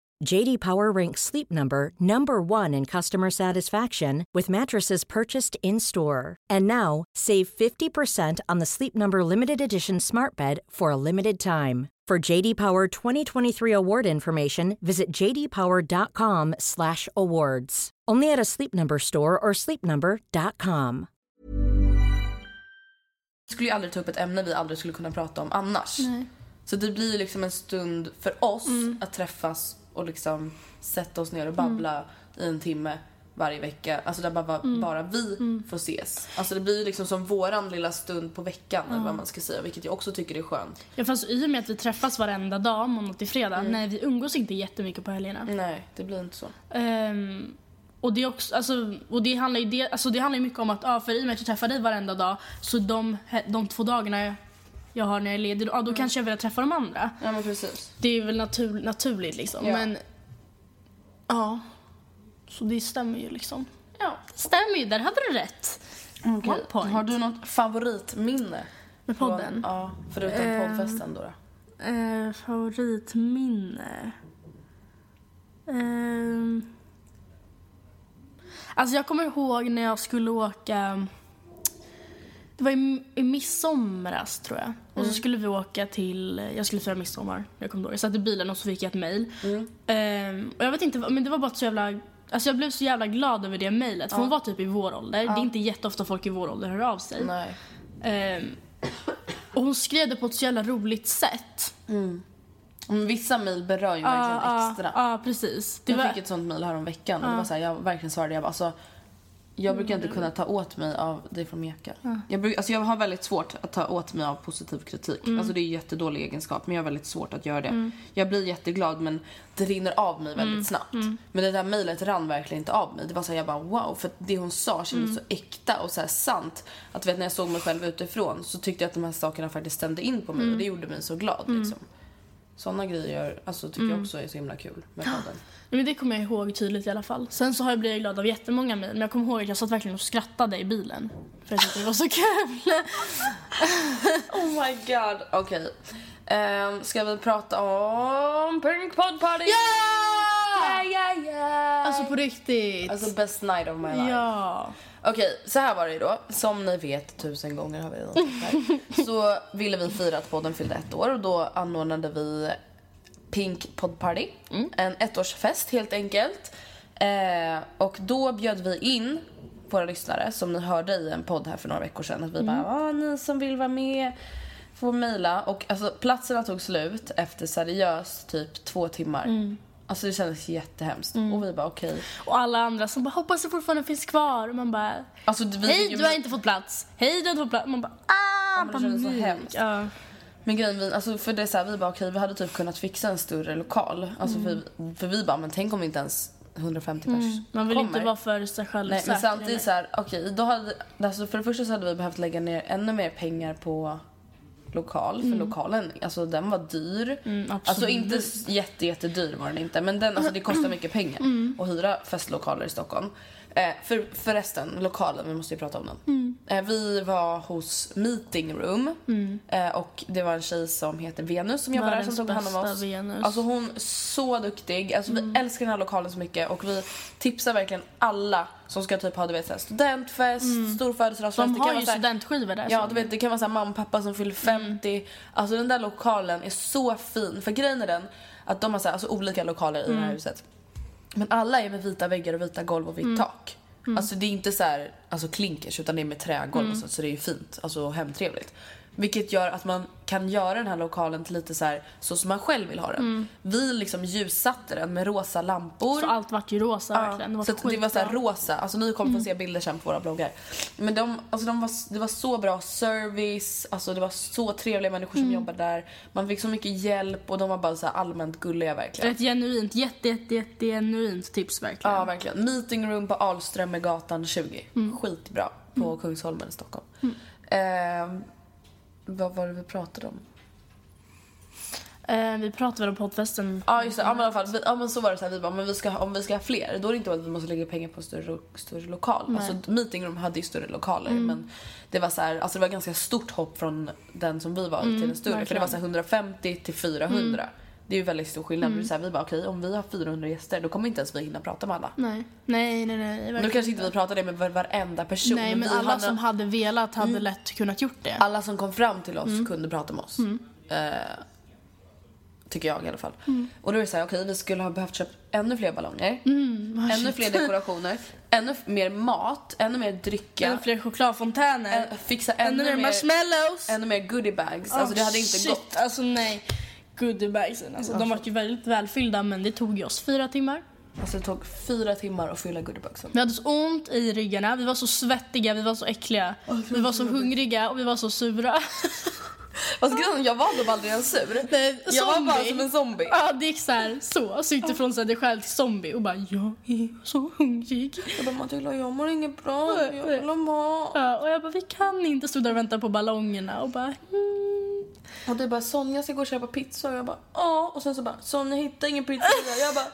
JD Power ranks Sleep Number number 1 in customer satisfaction with mattresses purchased in-store. And now, save 50% on the Sleep Number limited edition Smart Bed for a limited time. For JD Power 2023 award information, visit jdpower.com/awards. Only at a Sleep Number store or sleepnumber.com. Vi skulle ju aldrig ta upp ett ämne vi aldrig skulle kunna prata om annars. Så det blir liksom en stund för oss mm. att träffas och liksom sätta oss ner och babbla i en timme varje vecka. Alltså där bara, bara vi får ses. Alltså det blir ju liksom som våran lilla stund på veckan eller vad man ska säga. Vilket jag också tycker är skönt. Ja, fast i och med att vi träffas varenda dag, måndag till fredag, Mm. nej vi umgås inte jättemycket på helgerna. Nej, det blir inte så. Ehm, och det, är också, alltså, och det handlar ju det, alltså, det handlar mycket om att, ja, för i och med att jag träffar dig varenda dag, så de, de två dagarna jag har när jag är ledig, ja, Mm. då kanske jag vill träffa de andra. Ja men precis. Det är väl natur, naturligt liksom. Ja. Men, ja. Så det stämmer ju liksom. Ja. Stämmer ju, där hade du rätt. One point. Har du något favoritminne? Med podden? Från, ja, förutom Ehm. poddfesten då. då? Eh, favoritminne? Ehm. alltså jag kommer ihåg när jag skulle åka... Det var i, i midsomras tror jag. Och så skulle vi åka till... Jag skulle fira midsommar. Jag kommer ihåg. Jag satt i bilen och så fick jag ett mail. Ehm, och jag vet inte, men det var bara så jävla... Alltså jag blev så jävla glad över det mejlet. För hon var typ i vår ålder. Det är inte jätteofta folk i vår ålder hör av sig. Ehm, Och hon skrev det på ett så jävla roligt sätt. Men vissa mejl berör ju verkligen Ja, extra. Ja, precis. Det jag var, fick ett sånt mejl här om veckan och det var så här, jag verkligen svarade, jag bara, alltså jag brukar Mm. inte kunna ta åt mig av det från Meka. Jag, bruk, alltså jag har väldigt svårt att ta åt mig av positiv kritik. Mm. Alltså det är en jättedålig egenskap men jag har väldigt svårt att göra det. Jag blir jätteglad men det rinner av mig Mm. väldigt snabbt. Men det där mejlet rann verkligen inte av mig. Det var så här, jag bara wow, för det hon sa kändes Mm. så äkta och så sant. Att vet, när jag såg mig själv utifrån så tyckte jag att de här sakerna faktiskt stämde in på mig Mm. och det gjorde mig så glad liksom. Sådana grejer alltså, tycker Mm. jag också är så himla kul med podden. men det kommer jag ihåg tydligt i alla fall. Sen så har jag blivit glad av jättemånga mejl. Men jag kommer ihåg att jag satt verkligen och skrattade i bilen. För tyckte det var så kul. Oh my god. Okej. Ehm, ska vi prata om Pink Pod Party? Ja! Yeah, yeah, yeah! Alltså på riktigt. Alltså best night of my life. ja. Okej, så här var det ju då. Som ni vet, tusen gånger har vi redan sagt. Så ville vi fira att podden fyllde ett år och då anordnade vi Pink Pod Party. En ettårsfest helt enkelt. Eh, och då bjöd vi in våra lyssnare som ni hörde i en podd här för några veckor sedan. Att vi bara, ah, ni som vill vara med får mejla. Och alltså platserna tog slut efter seriöst typ två timmar. Alltså det kändes jättehemskt. Och vi bara okej. Och alla andra som bara hoppas det fortfarande finns kvar. Och man bara Alltså, vi hej ju- du har inte fått plats. Hej du har inte fått plats. Man bara ah men det kändes så panik. hemskt. Ja. Men grejen vi, alltså för det är så här, vi bara okej vi hade typ kunnat fixa en större lokal. Alltså för, för vi bara men tänk om inte ens 150 pers Man vill kommer. inte vara för sig själv Nej men samtidigt eller? så här, okej då hade, alltså för det första så hade vi behövt lägga ner ännu mer pengar på lokal. För lokalen, alltså den var dyr. Mm, alltså inte jätte, jättedyr var den inte. Men den, alltså det kostar mycket pengar Mm. att hyra festlokaler i Stockholm. Eh, för, förresten, lokalen, vi måste ju prata om den. Mm. Eh, vi var hos Meeting Room. Eh, och det var en tjej som heter Venus som jobbar där som tog hand om oss. Venus. Mm. Alltså hon är så duktig. Alltså vi älskar den här lokalen så mycket och vi tipsar verkligen alla som ska typ ha du vet, så här, studentfest, stor födelsedagsfest. Mm. De har ju studentskivor där. Ja, du vet, det kan vara så här, mamma och pappa som fyller 50. Alltså den där lokalen är så fin. För grejen är den att de har så här, alltså, olika lokaler i det här huset. Men alla är med vita väggar och vita golv och vitt tak. Alltså det är inte så här, alltså klinkers utan det är med trägolv och så, så det är ju fint alltså, hemtrevligt. Vilket gör att man kan göra den här lokalen till lite så här så som man själv vill ha den. Vi liksom ljussatte den med rosa lampor. Så allt vart ju rosa verkligen. Det var så att det var så här rosa. Alltså ni kommer få se bilder sen på våra bloggar. Men de, alltså de var, det var så bra service, alltså det var så trevliga människor som jobbade där. Man fick så mycket hjälp och de var bara så allmänt gulliga verkligen. Ett genuint, jätte, jätte, jätte genuint tips verkligen. Ja, verkligen. Meeting room på Alströmergatan 20. Mm. Skitbra. På Kungsholmen i Stockholm. Ehm, vad var det vi pratade om? Eh, vi pratade väl om poddfesten. Ja just det, ja, men i alla fall, vi, ja, men så var det så här, vi bara, men vi ska, om vi ska ha fler då är det inte att vi måste lägga pengar på större, större lokal. Alltså meeting room hade ju större lokaler Mm. men det var så här, alltså det var ganska stort hopp från den som vi var till den större för det var så här 150 till 400. Det är ju väldigt stor skillnad. Mm. Så här, vi bara okej om vi har 400 gäster då kommer inte ens vi hinna prata med alla. Nej, nej, nej. nej Nu kanske inte vi pratade med var- varenda person. Nej, men alla hade- som hade velat hade lätt kunnat gjort det. alla som kom fram till oss Mm. kunde prata med oss. Eh, tycker jag i alla fall. Mm. Och då är det så här, okej vi skulle ha behövt köpa ännu fler ballonger. Mm, ännu fler dekorationer. ännu mer mat, ännu mer drycka. Ännu fler chokladfontäner. ä- fixa ännu, Ännu mer marshmallows. ännu mer goodiebags. Alltså det hade inte shit, gått. Alltså nej. Goodiebagsen. Alltså, de var ju väldigt välfyllda men det tog ju oss fyra timmar. Alltså det tog fyra timmar att fylla goodiebagsen. Vi hade så ont i ryggarna, vi var så svettiga, vi var så äckliga. Vi var så hungriga och vi var så sura. Fast grejen, jag var typ aldrig en sur. Nej, Jag var bara zombie. som en zombie. Ja, det gick så här, så. Så gick det från så här, dig själv till zombie och bara jag är så hungrig. Jag bara Matilda jag mår inget bra, jag vill ha mat. Ja, och jag bara vi kan inte stå där och vänta på ballongerna och bara mm. Och du bara Sonja ska gå och köpa pizza och jag bara ja och sen så bara Sonja hittar ingen pizza jag bara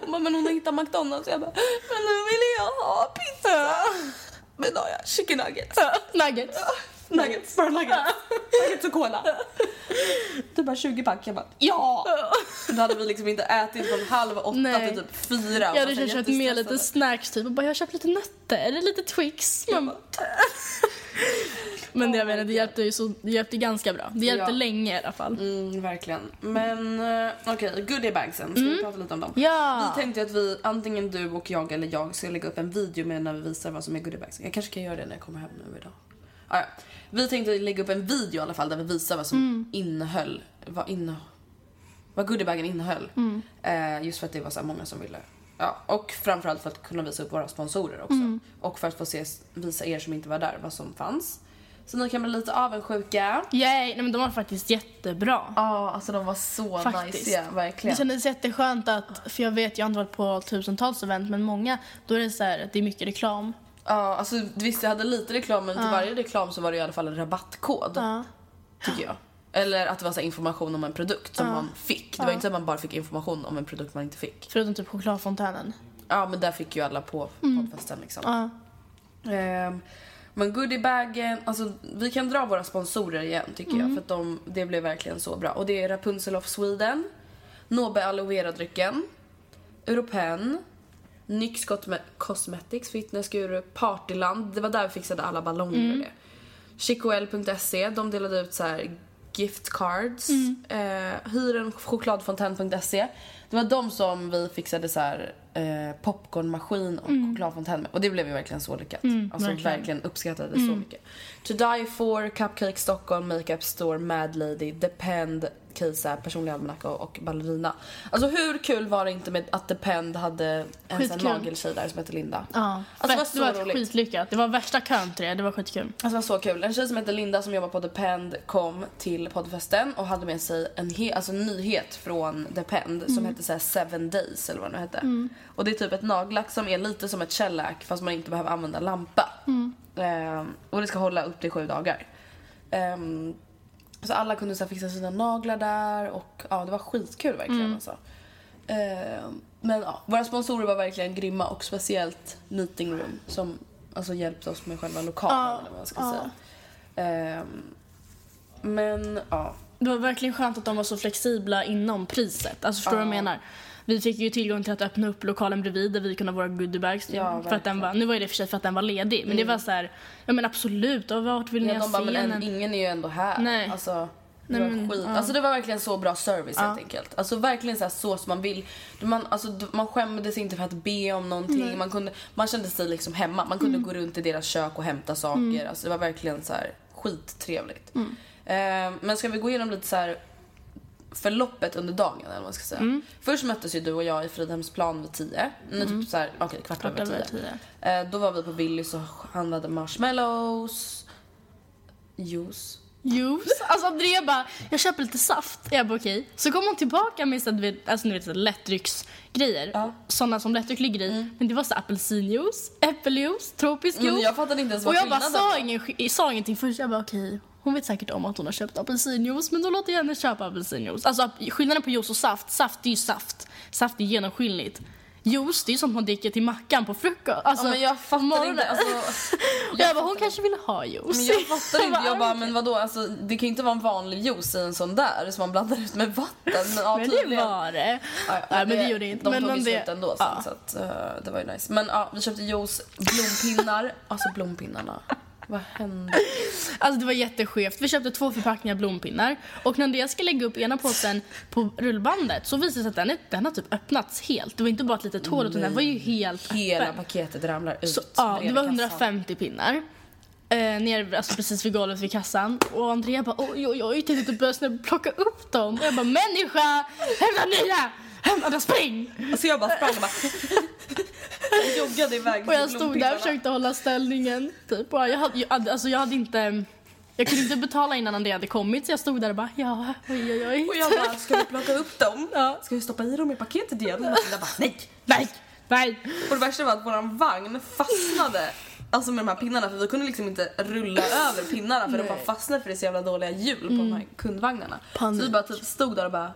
Hon bara, men hon har hittat McDonalds jag bara men nu vill jag ha pizza. Men då har jag chicken nuggets. Nuggets. Nuggets, bara nuggets. Nuggets och cola. Du bara 20 pack jag bara ja. Då hade vi liksom inte ätit från halv åtta Nej. till typ fyra. Jag hade Och så köpt med lite snacks typ och bara jag har köpt lite nötter lite Twix. Man bara, Men det, Oh jag menar, det hjälpte ju så, det hjälpte ganska bra. Det hjälpte Ja. länge i alla fall. Mm, verkligen. Men uh, okej, goodiebagsen. Ska vi prata lite om dem? Mm. Ja. Vi tänkte att vi, antingen du och jag eller jag, ska lägga upp en video med när vi visar vad som är goodiebagsen. Jag kanske kan göra det när jag kommer hem nu idag. Ah, ja. Vi tänkte lägga upp en video i alla fall där vi visar vad som Mm. innehöll, vad, inne, vad goodiebagen innehöll. Mm. Eh, just för att det var så här många som ville. Ja, och framförallt för att kunna visa upp våra sponsorer också. Mm. Och för att få se, visa er som inte var där vad som fanns. Så ni kan bli lite avundsjuka. Yay! Nej, men de var faktiskt jättebra. Ja, alltså de var så Faktiskt. nice, verkligen. Det kändes jätteskönt att, för jag vet, jag har inte varit på tusentals event, men många, då är det så här, det är mycket reklam. Ja, alltså visst jag hade lite reklam men till varje reklam så var det i alla fall en rabattkod. Ja. Tycker jag. Eller att det var så information om en produkt som man fick. Det var inte så att man bara fick information om en produkt man inte fick. Förutom typ chokladfontänen. Ja men där fick ju alla på poddfesten liksom. Ja. Ehm, men goodiebagen, alltså vi kan dra våra sponsorer igen tycker jag för att de, det blev verkligen så bra. Och det är Rapunzel of Sweden, Nobe aloe vera-drycken, Europen, NYX Cosme- Cosmetics, Fitnessguru, Partyland, det var där vi fixade alla ballonger och det. Chicoel.se, de delade ut så här gift cards. Eh, hyrenchokladfontän.se. Det var de som vi fixade så här eh, popcornmaskin och chokladfontän med. Och det blev ju verkligen så lyckat. alltså verkligen. verkligen, uppskattade det så mycket. To Die For, Cupcake Stockholm, Makeup Store, Mad Lady, Depend, Kisa, Personlig almanacka och Ballerina. Alltså hur kul var det inte med att Depend hade en sån nageltjej där som hette Linda? Ja, Alltså, det var det var skitlyckat. Det var värsta till det, var skitkul. Alltså det var så kul. En tjej som heter Linda som jobbar på Depend kom till poddfesten och hade med sig en, he- alltså en nyhet från Depend som hette så här Seven Days eller vad det nu hette. Och det är typ ett nagellack som är lite som ett shellack fast man inte behöver använda lampa. Ehm, och det ska hålla upp till sju dagar. Ehm, så alla kunde så här fixa sina naglar där och ja det var skitkul verkligen alltså. Ehm, men ja, våra sponsorer var verkligen grymma och speciellt Meeting Room som alltså hjälpte oss med själva lokalen eller vad man ska ja. säga. Ehm, men ja. Det var verkligen skönt att de var så flexibla inom priset. Alltså förstår du vad jag menar? Vi fick ju tillgång till att öppna upp lokalen bredvid där vi kunde ha våra goodiebags. Ja, för att den var, nu var det för sig för att den var ledig. Men det var så här, ja men absolut, och vart vill ni Ja, ha bara, men en, scenen? ingen är ju ändå här. Nej. Alltså, det, Nej, var men, skit. ja. alltså det var verkligen så bra service helt enkelt. Alltså verkligen så, här, så som man vill. Man, alltså, man skämdes inte för att be om någonting. Man, kunde, man kände sig liksom hemma. Man Mm. kunde gå runt i deras kök och hämta saker. Alltså, det var verkligen så här skittrevligt. Mm. Eh, men ska vi gå igenom lite så här förloppet under dagen eller vad man ska säga. Mm. Först möttes ju du och jag i Fridhemsplan vid 10. Mm. Typ så här, okej kvart, Kvart över 10. tio. Eh, då var vi på Willys och handlade marshmallows, juice. Juice. Alltså Andrea bara, jag köper lite saft. Jag bara okej. Så kom hon tillbaka med så att, du vet, alltså, ni vet, så här lättdrycksgrejer. Ja. Sådana som lättdryck ligger i. Men det var så apelsinjuice, äppeljuice, tropisk Men juice. jag fattade inte ens och vad jag bara sa, ingen, sa ingenting först. Jag bara okej. Hon vet säkert om att hon har köpt apelsinjuice men då låter jag henne köpa apelsinjuice. Alltså skillnaden på juice och saft, saft är ju saft. Saft är genomskinligt. Juice det är sånt man dricker till mackan på frukost. Alltså, Ja, men jag fattar inte. Alltså, Och jag, bara hon kanske ville ha juice. men jag fattar inte. Jag bara, men vadå? Alltså, det kan ju inte vara en vanlig juice i en sån där som man blandar ut med vatten. Men, ja, Men det var det. Ja, Nej, men det gjorde inte. De men tog ju det, slut ändå sen, ja. så att, eh, det var ju nice. Men ja, vi köpte juice, blompinnar. Alltså blompinnarna. Vad hände? Alltså det var jätteskevt. Vi köpte två förpackningar blompinnar och när det ska lägga upp ena påsen på rullbandet så visade det sig att den, är, den har typ öppnats helt. Det var inte bara ett litet hål utan den var ju helt Hela öppen. paketet ramlar ut Så, ja, det var kassan. 150 pinnar. Eh, ner, alltså precis vid golvet vid kassan. Och Andrea bara oj oj oj, tänkte inte börja plocka upp dem. Och jag bara människa, hämta nya! Hämta spring! Alltså jag bara sprang och bara... jag joggade iväg Och jag till stod där och försökte hålla ställningen. Typ. Och jag, hade, jag, alltså jag hade inte... Jag kunde inte betala innan Andrea hade kommit så jag stod där och bara ja, oj oj oj. Och jag bara, ska vi plocka upp dem? Ja. Ska vi stoppa i dem i paketet igen? Och jag bara, nej! Nej, nej. Och det värsta var att våran vagn fastnade Alltså med de här pinnarna för vi kunde liksom inte rulla över pinnarna för de bara fastnade för det är så jävla dåliga hjul på de här kundvagnarna. Panik. Så vi bara typ stod där och bara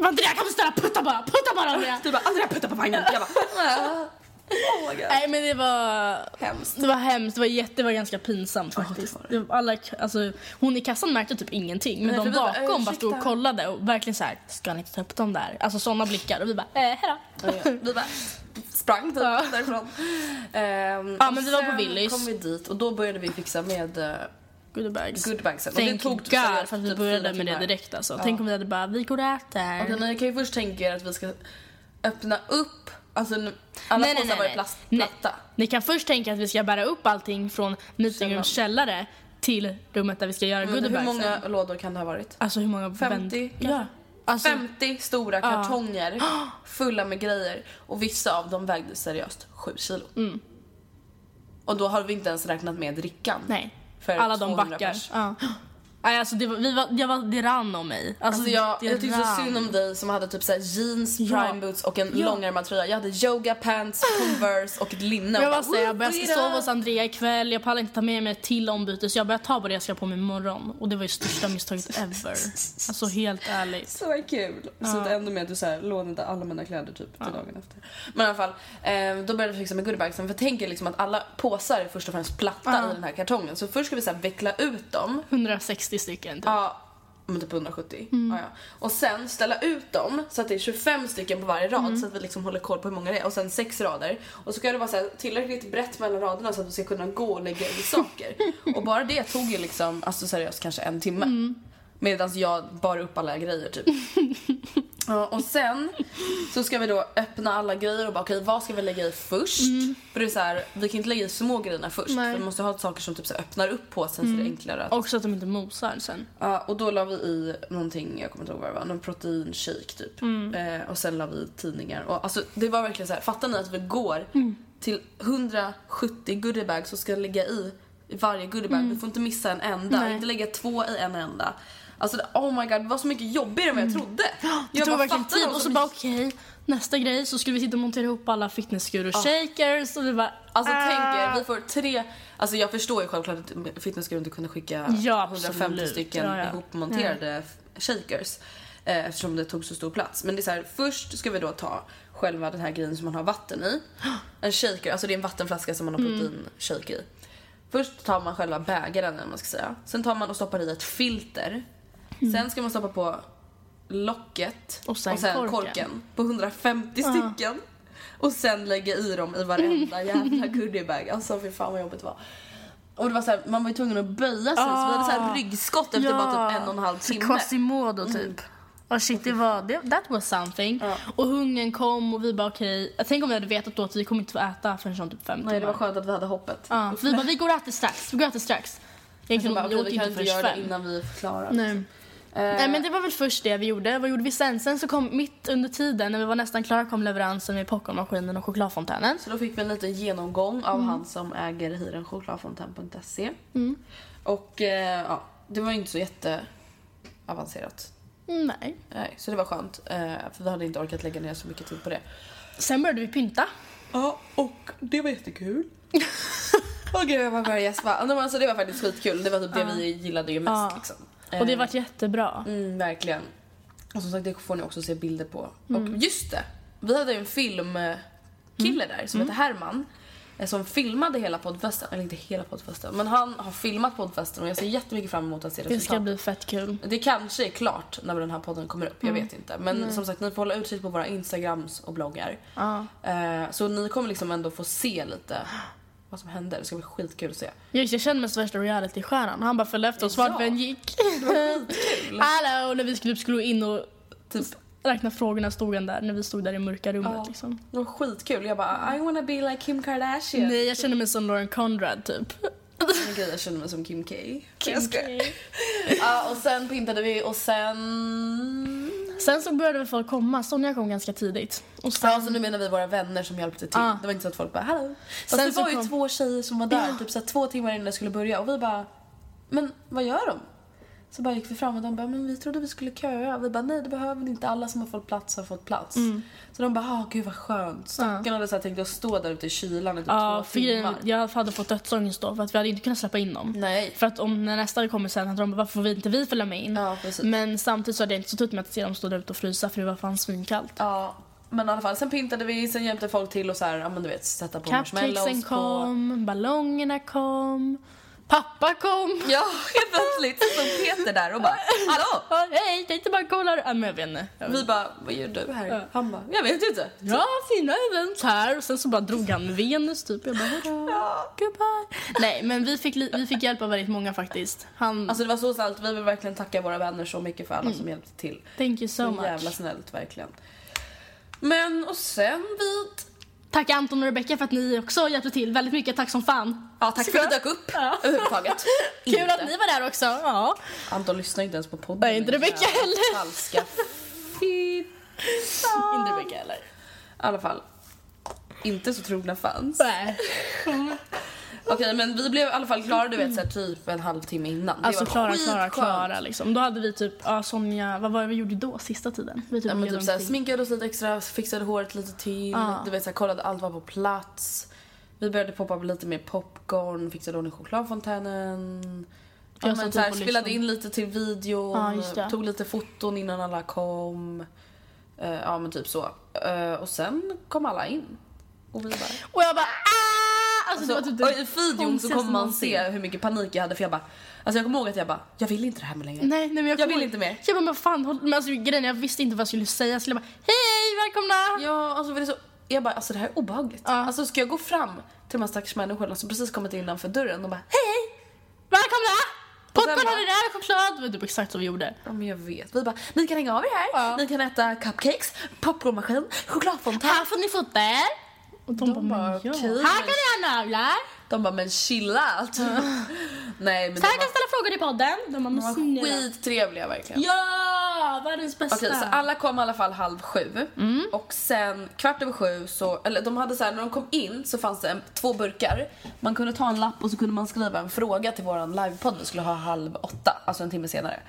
Andrea kan du snälla putta bara, putta bara Andrea. Du bara Andrea putta på vagnen! Jag bara "Ah." Oh my god. Nej men det var Hemskt. Det var hemskt, det var, jätte, det var ganska pinsamt faktiskt. det var alla, alltså, hon i kassan märkte typ ingenting men Nej, de bakom bara stod och kollade och verkligen så här, ska ni inte ta upp dem där? Alltså sådana blickar och vi bara, eh, hejdå. Vi bara sprang typ Ja. därifrån. Ehm, Ja, men vi var på Willys. kom vi dit och då började vi fixa med goodiebags. goodiebagsen. Och Thank det tog typ God seriöst för att vi typ började med det direkt alltså. Ja. Tänk om vi hade bara, vi går och äter. Okej, ni kan ju först tänka er att vi ska öppna upp, alltså alla påsar var ju plast, Nej. platta. Ni kan först tänka att vi ska bära upp allting från meetingrooms källare till rummet där vi ska göra hur goodiebagsen. många lådor kan det ha varit? Alltså hur många 50 vänt- kanske? Ja. Alltså, 50 stora kartonger fulla med grejer och vissa av dem vägde seriöst 7 kilo. Och då har vi inte ens räknat med drickan. Mm. nej. För Alla de 200 backar. Ja. Nej, alltså det, var, vi var, jag var, det rann om mig. Alltså, Alltså jag, det jag tyckte så synd om dig som hade typ så jeans, Ja. prime boots och en Ja. långärmad tröja. Jag hade yoga pants, converse och ett linne. Jag bara jag "Woo, börjar bring ska sova up." hos Andrea ikväll, jag pallar inte ta med mig ett till ombyte så jag börjar ta på det jag ska på mig imorgon. Och det var ju största misstaget ever. Alltså helt ärligt. Så kul. Så det ända med att du så här, lånade alla mina kläder typ till dagen efter. Men i alla fall, eh, då började vi fixa med goodiebagsen. För tänk er liksom att alla påsar är först och främst platta Ja. i den här kartongen. Så först ska vi så här veckla ut dem. 160 stycken typ. Ja, men typ 170. Mm. Ja, ja. Och sen ställa ut dem så att det är 25 stycken på varje rad Mm. så att vi liksom håller koll på hur många det är. Och sen sex rader. Och så ska det vara så här, tillräckligt brett mellan raderna så att vi ska kunna gå och lägga i saker. och bara det tog ju liksom, alltså seriöst kanske en timme. Mm. Medan jag bar upp alla grejer typ. Ja, och sen så ska vi då öppna alla grejer och bara okej vad ska vi lägga i först? För det är så här, vi kan inte lägga i små grejerna först. Mm. Nej. För vi måste ha saker som typ så öppnar upp påsen så det är enklare att Också att de inte mosar sen. Ja, och då la vi i någonting, jag kommer inte ihåg vad det var, någon proteinshake typ. Eh, och sen la vi i tidningar. Och alltså det var verkligen så här, fattar ni att vi går till 170 goodiebags och ska lägga i, i varje goodiebag. Vi får inte missa en enda, Nej. inte lägga två i en enda. Alltså oh my god, det var så mycket jobbigare än vad jag trodde. Det jag tog verkligen tid de och så bara okej, nästa grej så skulle vi sitta och montera ihop alla fitnesskur och shakers och vi bara Alltså ah. tänk er, vi får tre, alltså jag förstår ju självklart att fitnessguru inte kunde skicka Ja, 150 absolut. stycken Ja, ja. ihopmonterade shakers. Eh, eftersom det tog så stor plats. Men det är så här, först ska vi då ta själva den här grejen som man har vatten i. En shaker, alltså det är en vattenflaska som man har Mm. proteinshake i. Först tar man själva bägaren eller man ska säga. Sen tar man och stoppar i ett filter. Sen ska man stoppa på locket Och sen korken. på 150 stycken. Och sen lägga i dem i varenda jävla goodiebag. Alltså fy fan vad jobbigt det var. Och det var så här, man var ju tvungen att böja sig så vi hade så här ryggskott efter bara typ en och en halv timme. Quasimodo typ. Och shit, det var, det, that was something. Och hungern kom och vi bara okej, jag tänk om vi hade vetat då att vi kommer inte få äta förrän typ fem Nej det var timmar. skönt att vi hade hoppet. Ja, för vi bara, vi går och äter strax, vi går och äter strax. Jag Egentligen, bara, vi okej, åt vi kan inte göra det innan vi är klara. Nej. Nej men det var väl först det vi gjorde. Vad gjorde vi sen? Sen så kom mitt under tiden när vi var nästan klara kom leveransen med popcornmaskinen och chokladfontänen. Så då fick vi en liten genomgång av Mm. han som äger hirenchokladfontän.se. Och eh, ja, det var ju inte så jätteavancerat. Nej. Nej, så det var skönt. Eh, för vi hade inte orkat lägga ner så mycket tid på det. Sen började vi pynta. Ja, och det var jättekul. Åh gud, jag bara börjar gäspa. Alltså, det var faktiskt skitkul. Det var typ det vi gillade ju mest. Liksom. Och det Eh, vart jättebra. Mm, verkligen. Och som sagt, det får ni också se bilder på. Mm. Och just det! Vi hade ju en filmkille där som Mm. heter Herman. eh, Som filmade hela poddfesten. Eller inte hela poddfesten, men han har filmat poddfesten och jag ser jättemycket fram emot att se Det ska resultatet. bli fett kul. Det kanske är klart när den här podden kommer upp, jag Mm. vet inte. Men som sagt, ni får hålla utkik på våra instagrams och bloggar. Ja. Eh, så ni kommer liksom ändå få se lite vad som händer. Det ska bli skitkul att se. Just, jag kände mig som värsta reality-stjärnan. Han bara följde efter oss vart vi än gick. Hallå! När vi skulle, typ skulle in och Typ, räkna frågorna stod han där när vi stod där i mörka rummet Ja. liksom. det var skitkul. Jag bara I wanna be like Kim Kardashian. Nej, jag kände mig som Lauren Conrad typ. Grej, jag känner mig som Kim K. jag skojar. Ja, och sen pyntade vi och sen... Sen så började väl folk komma. Sonja kom ganska tidigt. Och sen, Ja, så nu menar vi våra vänner som hjälpte till. Ja. Det var inte så att folk bara hallå. Fast Sen det var ju kom- två tjejer som var där Ja. typ så här, två timmar innan det skulle börja och vi bara men vad gör de? Så bara gick vi fram och de bara men vi trodde vi skulle köa. Vi bara nej det behöver ni inte. Alla som har fått plats har fått plats. Mm. Så de bara ah gud vad skönt. Stackarna hade så här tänkt att stå där ute i kylan i typ ja, två timmar. jag hade fått dödsångest då för att vi hade inte kunnat släppa in dem. Nej. För att om när nästa kommer sen hade de bara varför får vi inte vi följa med in? Ja. Men samtidigt så hade jag inte så ut med att se dem stå där ute och frysa för det var fan svinkallt. Ja, men i alla fall sen pyntade vi, sen hjälpte folk till och så här, ja men du vet sätta på marshmallows på. kom, ballongerna kom. Pappa kom. Ja, helt plötsligt stod Peter där och bara Hallå! Ja, Hej, tänkte bara kolla. Ja, men jag vet inte. Vi bara, vad gör du här? Han bara, jag vet inte. Ja, fina event här. Och sen så bara drog han Venus typ. Jag bara, hejdå, goodbye. Nej, men vi fick, vi fick hjälp av väldigt många faktiskt. Han, Alltså det var så snällt, vi vill verkligen tacka våra vänner så mycket för alla som hjälpte till. thank you so Så much. jävla snällt verkligen. Men och sen vid... Tack Anton och Rebecca för att ni också hjälpte till väldigt mycket. Tack som fan. Ja, tack för att du dök upp Ja. överhuvudtaget. Kul Inte. att ni var där också. Ja. Anton lyssnar inte ens på podden. Nej, inte Rebecca Jävla heller. Falska. Inte Rebecca heller. I alla fall. Inte så trogna fans. Nej. Okej men vi blev i alla fall klara du vet så här, typ en halvtimme innan. Det Alltså var Klara, Klara, skitskönt. Klara liksom. Då hade vi typ, ja Sonja, vad var det vi gjorde då sista tiden? Vi typ Ja, men typ såhär, någonting. sminkade oss lite extra, fixade håret lite till. Ja. Du vet såhär, kollade allt var på plats. Vi började poppa upp lite mer popcorn, fixade ordning chokladfontänen. Ja, Jag men satt så här, upp och spelade lyssnade. in lite till videon, Ja, just det. tog lite foton innan alla kom. Eh, ja men typ så. Eh, och sen kom alla in. Och vi bara... Och jag bara ah! Alltså, Så, det var typ och i videon så kommer man se hur mycket panik jag hade för jag bara... Alltså jag kommer ihåg att jag bara, jag vill inte det här med längre. Nej, nej men jag, Jag vill inte mer. Jag bara, men fan, håll- men alltså grejen jag visste inte vad jag skulle säga jag bara, hej, välkomna! Ja, alltså för det så... Jag bara, alltså det här är obehagligt. Ja. Alltså ska jag gå fram till de här stackars människorna som precis kommit innanför dörren och bara hej! Välkomna! Och sen Popcorn har ni där, choklad! Det var typ exakt så vi gjorde. Ja men jag vet. Vi bara, ni kan hänga av er här. Ja. Ni kan äta cupcakes, popcornmaskin, chokladfontän. Här får ni fota er! Och de, De bara, bara, okej, Här men- kan ni ha naglar! De bara, men chilla. Typ. Nej men Så här kan ställa frågor i podden. De bara, men snälla. skittrevliga verkligen. Ja! Världens bästa. Okej, så alla kom i alla fall halv sju. Mm. Och sen kvart över sju så, eller de hade så här, när de kom in så fanns det en, två burkar. Man kunde ta en lapp och så kunde man skriva en fråga till våran livepodd vi skulle ha halv åtta, alltså en timme senare.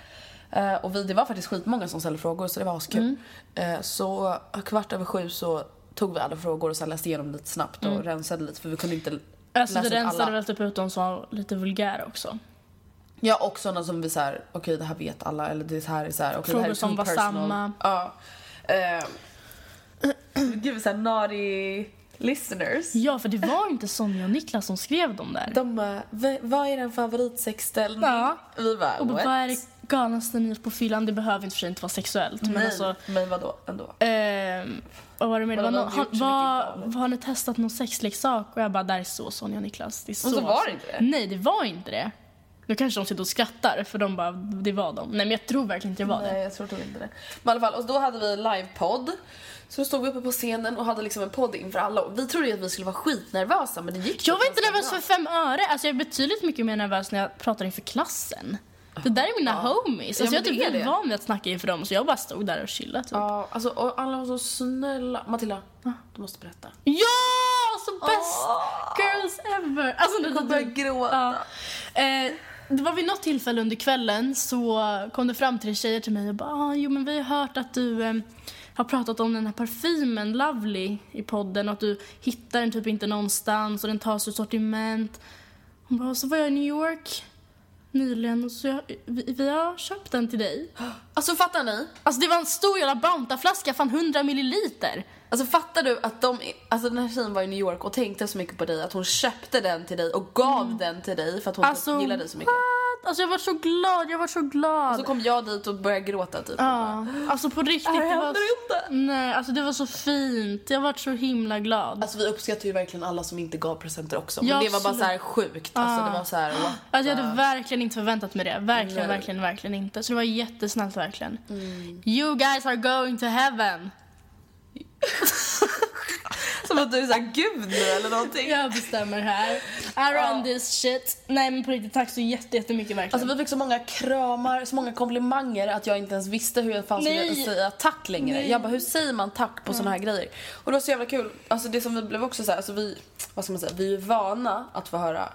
Eh, och vi, det var faktiskt skitmånga som ställde frågor så det var askul. Mm. Eh, så eh, kvart över sju så tog vi alla frågor och sen läste igenom lite snabbt och rensade lite för vi kunde inte Mm. Alltså läsa det upp rensade alla. väl typ ut de som var lite vulgära också. Ja och sådana som vi såhär, okej det här vet alla eller det här är såhär, okej Frågor det här är som too var personal. samma. Ja. Uh, Gud såhär naughty listeners. Ja, för det var inte Sonja och Niklas som skrev dem där. De bara, "V- vad är din favoritsexställning? Ja. Vi bara, och bara, vad är det galnaste gjort på fyllan? Det behöver inte för sig inte vara sexuellt. Men Nej, alltså, men vadå ändå? ehm, vad var det mer? Vadå, var har, har ni testat någon sexleksak? Och jag bara, där är så Sonja och Niklas. Det är så, så var det inte det? Nej, det var inte det. Nu kanske de sitter och skrattar för de bara, det var de. Nej men jag tror verkligen inte det var Nej det. jag tror inte det. Men i alla fall, och då hade vi livepodd. Så då stod vi uppe på scenen och hade liksom en podd inför alla. Och vi trodde ju att vi skulle vara skitnervösa men det gick Jag var inte nervös för fem öre. Alltså jag är betydligt mycket mer nervös när jag pratar inför klassen. Det där är mina homies. Ja, Alltså men jag typ är det. van vid att snacka inför dem så jag bara stod där och chillade typ. Ja, alltså och alla var så snälla. Matilda, du måste berätta. Ja! Så best girls ever! Alltså Jag kommer börja gråta. Ja. Eh, det var vid något tillfälle under kvällen så kom det fram tre tjejer till mig och bara ah, jo men vi har hört att du eh, har pratat om den här parfymen Lovely i podden och att du hittar den typ inte någonstans och den tas ur sortiment. Hon bara, så var jag i New York nyligen så jag, vi, vi har köpt den till dig. Alltså fattar ni? Alltså det var en stor jävla Banta-flaska, fan 100 milliliter. Alltså fattar du att de, alltså den här tjejen var i New York och tänkte så mycket på dig att hon köpte den till dig och gav den till dig för att hon Alltså, gillade dig så mycket. what? Alltså jag var så glad, jag var så glad. Och så kom jag dit och började gråta typ. Ja, alltså på riktigt. Det var, händer inte. nej, alltså det var så fint. Jag var så himla glad. Alltså vi uppskattar ju verkligen alla som inte gav presenter också. Ja, Men det var bara så här sjukt. Alltså det var så här, what Alltså jag hade verkligen inte förväntat mig det. Verkligen, Nej. verkligen, verkligen inte. Så det var jättesnällt verkligen. You guys are going to heaven. Som att du är såhär gud nu eller någonting. Jag bestämmer här. I run this shit. Nej men på riktigt, tack så jätte- jättemycket verkligen. Alltså vi fick så många kramar, så många komplimanger att jag inte ens visste hur jag fan skulle säga tack längre. Nej. Jag bara, hur säger man tack på såna här grejer? Och det var så jävla kul. Alltså det som vi blev också så här, alltså vi, vad ska man säga, vi är vana att få höra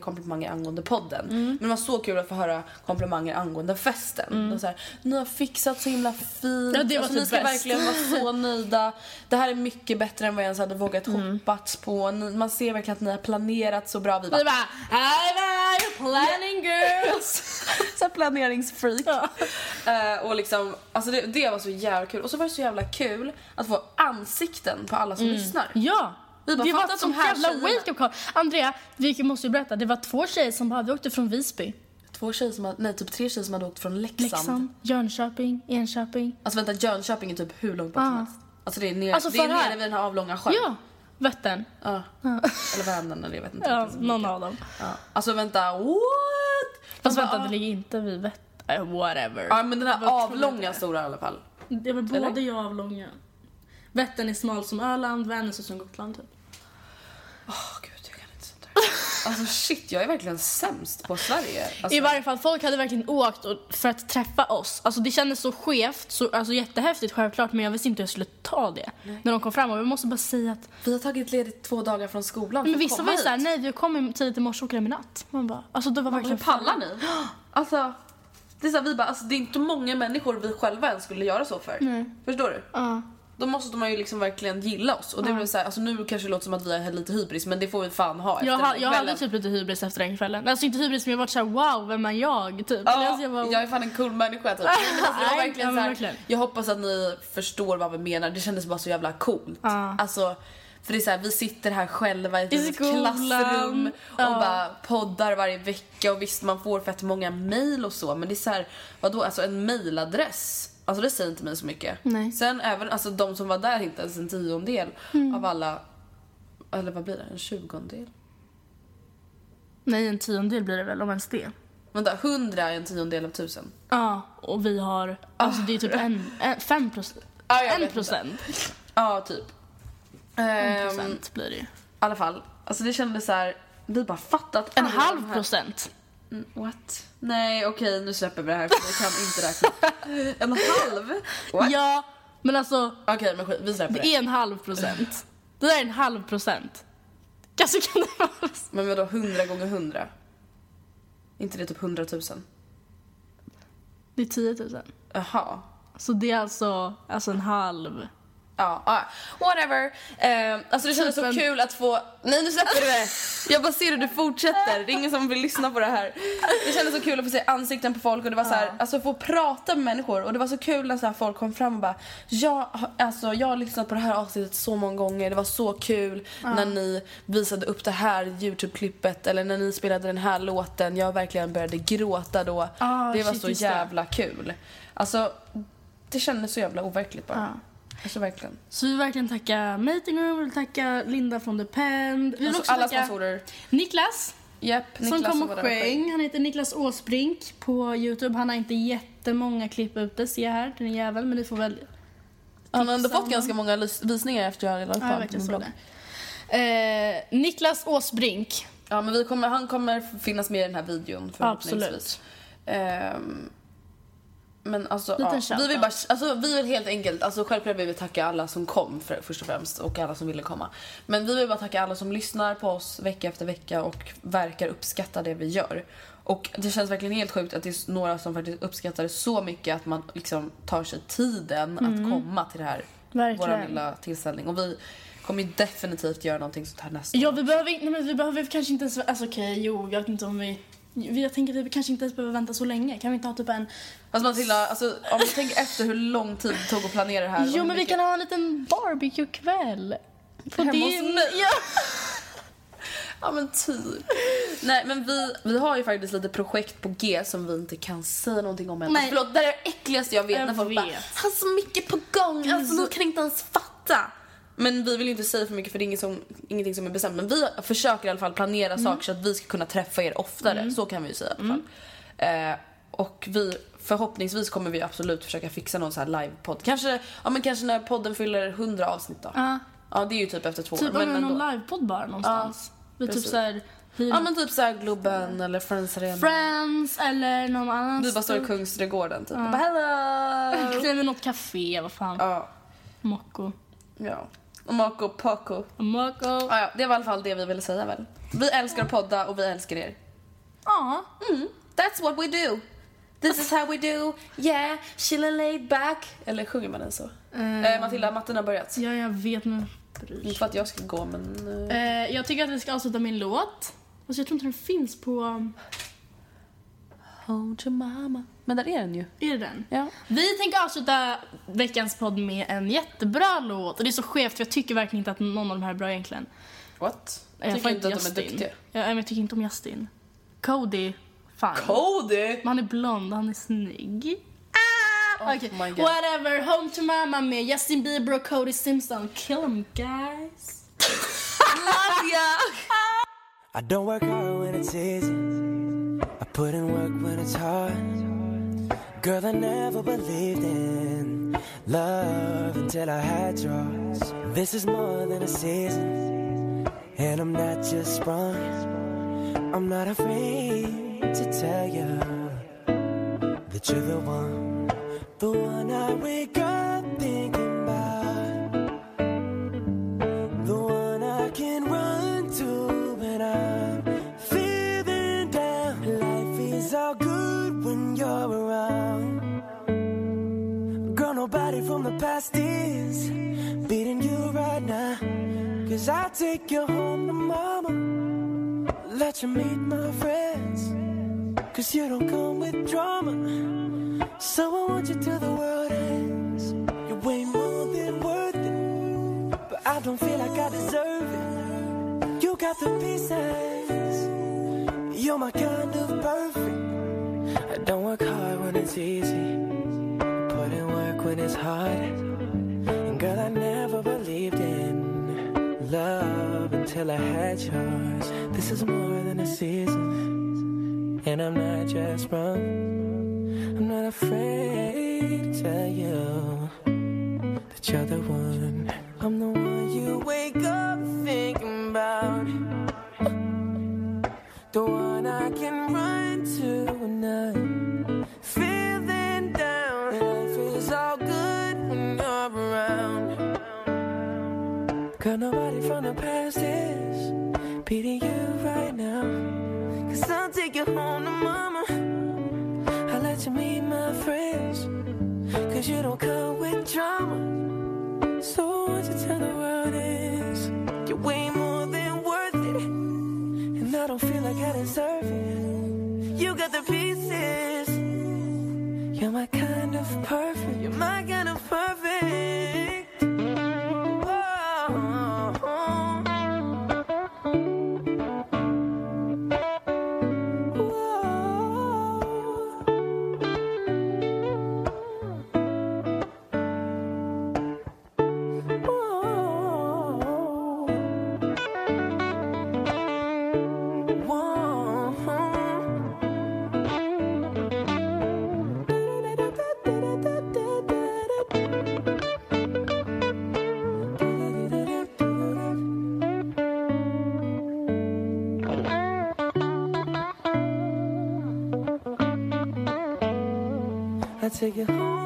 komplimanger angående podden. Men det var så kul att få höra komplimanger angående festen. Var så här, ni har fixat så himla fint. Ja, det var alltså, typ ni ska bäst. verkligen vara så nöjda. Det här är mycket bättre än vad jag ens hade vågat hoppats på. Ni, man ser verkligen att ni har planerat så bra. Vi bara, Vi bara, there, planning girls. så planeringsfreak. Ja. Eh, och liksom, alltså det, det var så jävla kul. Och så var det så jävla kul att få ansikten på alla som lyssnar. Ja, Vi bara, det var de här jävla wake-up call. Andrea, vi måste ju berätta. Det var två tjejer som bara, vi åkte från Visby. Två tjejer som hade, nej typ tre tjejer som hade åkt från Leksand. Leksand, Jönköping, Enköping. Alltså vänta, Jönköping är typ hur långt bort Ah. som helst. Alltså det är, ner, Alltså, det är nere vid den här avlånga sjön. Ja, Vättern. Ja. Eller Vänern eller jag vet inte. Ja, någon av dem. Ja. Alltså vänta, what? Fast De vänta, det ligger inte vid Vättern. Uh, whatever. Ja men den här avlånga stora i alla fall. Det är väl både jag och avlånga. Vättern är smal som Öland, Vännäs är som Gotland typ. Åh gud, jag kan inte sånt där. Alltså shit, jag är verkligen sämst på Sverige. Alltså, I varje fall, folk hade verkligen åkt för att träffa oss. Alltså det kändes så skevt, så, alltså jättehäftigt självklart, men jag visste inte hur jag skulle ta det. När de kom fram och vi måste bara säga att... Vi har tagit ledigt två dagar från skolan Men för att vissa komma var ju såhär, nej vi kommer tidigt i morse och åker hem i natt. Man bara, alltså det var verkligen pallar ni? Alltså, det är, så här, vi bara, alltså, det är inte många människor vi själva ens skulle göra så för. Förstår du? Ja. Då måste man ju liksom verkligen gilla oss. Och det är väl så här, alltså, nu kanske det låter som att vi har lite hybris men det får vi fan ha efter Jag, ha, jag hade typ lite hybris efter den kvällen. Alltså inte hybris men jag var såhär wow, vem är jag? Typ. Ja, Alltså, jag bara, jag är fan en cool människa typ. Alltså, verkligen så här, jag hoppas att ni förstår vad vi menar. Det kändes bara så jävla coolt. Ja. Alltså, för det är så här, vi sitter här själva i ett klassrum och Ja. bara poddar varje vecka och visst man får fett många mail och så men det är så här, vadå alltså en mailadress Alltså det säger inte mig så mycket. Nej. Sen även alltså de som var där inte ens en tiondel Mm. av alla, eller vad blir det, en tjugondel? Nej en tiondel blir det väl om ens det. Vänta, hundra är en tiondel av tusen. Ja, och vi har, alltså det är typ en, en fem procent. Vet En procent. Ja, typ. En Ehm, procent blir det ju. I alla fall. Alltså det kändes så här. Vi bara fattat En halv procent. Mm, What? Nej okej nu släpper vi det här för jag kan inte räkna. En halv? What? Ja, men alltså Okej men skit, vi släpper det det. är en halv procent. Det där är en halv procent. Kanske kan det vara... Men vadå 100 gånger 100? inte det typ 100 000? Det är 10 000. Jaha. Så det är alltså, alltså en halv. Ja, ja, whatever. Eh, alltså det kändes så Typ kul att få... Nej nu släpper du det! Jag bara ser hur du fortsätter. Det är ingen som vill lyssna på det här. Det kändes så kul att få se ansikten på folk och det var så här, alltså få prata med människor och det var så kul när så folk kom fram och bara jag, alltså, jag har lyssnat på det här avsnittet så många gånger, det var så kul när ni visade upp det här Youtube-klippet eller när ni spelade den här låten. Jag verkligen började gråta då. Ah, det var shit, så just det. jävla kul. Alltså det kändes så jävla overkligt bara. Ja. Alltså verkligen. Så vi vill verkligen tacka Mating Room, vi vill tacka Linda från The Pen. Vi vill Alltså, också alla tacka sponsorer. Niklas som Niklas kom var och sjöng. Han heter Niklas Åsbrink på Youtube. Han har inte jättemånga klipp ute ser jag här, den är jävel. Men ni får väl Han har ändå tipsa fått ganska många visningar efter jag upp Ja, jag honom på verkligen min så blogg. det. Eh, Niklas Åsbrink. Ja men vi kommer, han kommer finnas med i den här videon förhoppningsvis. Absolut. Ehm, men alltså, ja, vi vill bara, alltså vi vill helt enkelt, alltså självklart vill vi tacka alla som kom för, först och främst och alla som ville komma. Men vi vill bara tacka alla som lyssnar på oss vecka efter vecka och verkar uppskatta det vi gör. Och det känns verkligen helt sjukt att det är några som faktiskt uppskattar det så mycket att man liksom tar sig tiden att komma till det här, Mm. Verkligen. vår lilla tillställning. Och vi kommer ju definitivt göra någonting sånt här nästa Ja, år. vi behöver, nej, men vi behöver kanske inte ens... Alltså okej, jo, jag vet inte om vi... Jag tänker att vi kanske inte ens behöver vänta så länge. Kan vi inte ha typ en... Alltså Matilda, alltså, om du tänker efter hur lång tid det tog att planera det här. Jo, men vi mycket- kan ha en liten barbecue-kväll. På Hemma hos din- mig? Ja. Ja men typ. Nej men vi, vi har ju faktiskt lite projekt på G som vi inte kan säga någonting om än. Nej. Förlåt, det är det äckligaste jag vet Jag när folk bara vet. har så mycket på gång, alltså ni kan inte ens fatta. Men vi vill ju inte säga för mycket för det är inget som, ingenting som är bestämt. Men vi försöker i alla fall planera Mm. saker så att vi ska kunna träffa er oftare. Så kan vi ju säga i alla fall. Eh, och vi, förhoppningsvis kommer vi absolut försöka fixa någon så här livepodd. Kanske, ja, men kanske när podden fyller 100 avsnitt då. Ja. Ja det är ju typ efter två Typ år. om Men någon ändå. livepodd bara någonstans. vi typ precis. såhär... Ja men typ såhär Globen eller Friends Arena. Friends eller någon annan. Vi bara står i Kungsträdgården typ. Och bara hello! Men något café, vad fan. ja, Mocco. ja. Och Marco Paco. Mocco. Ja, ja, det var i alla fall det vi ville säga väl. Vi älskar att podda och vi älskar er. Ja. That's what we do. This is how we do. Yeah, chillin' laid back. Eller sjunger man den så? Eh, Matilda, matten har börjat. Ja, jag vet men... Inte för att jag ska gå men... eh, Eh, jag tycker att vi ska avsluta min låt. Alltså jag tror inte den finns på... Home to mama. Men där är den ju. Är det den? Ja. Vi tänker avsluta veckans podd med en jättebra låt. Och det är så skevt för jag tycker verkligen inte att någon av de här är bra egentligen. What? Jag Tycker inte att de är Justin. duktiga? Ja, men jag tycker inte om Justin. Cody, fan. Cody! Men han är blond, han är snygg. Ah! My God. whatever. Home to mama med Justin Bieber och Cody Simpson. Kill 'em guys. I don't work hard when it's easy. I put in work when it's hard. Girl, I never believed in love until I had yours. This is more than a season, and I'm not just sprung. I'm not afraid to tell you that you're the one, the one I wake up past is beating you right now. Cause I take you home to mama. Let you meet my friends. Cause you don't come with drama. So I want you till the world ends. You're way more than worth it. But I don't feel like I deserve it. You got the pieces. You're my kind of perfect. I don't work hard when it's easy. Put in work when it's hard. Until I had yours. This is more than a season. And I'm not just wrong. I'm not afraid to tell you that you're the one. I'm the one you wake up Girl, nobody from the past is beating you right now. Cause I'll take you home to mama. I'll let you meet my friends. Cause you don't come with drama. So what you tell the world is you're way more than worth it. And I don't feel like I deserve it. You got the pieces. You're my kind of perfect. You're my kind of perfect. Take you home,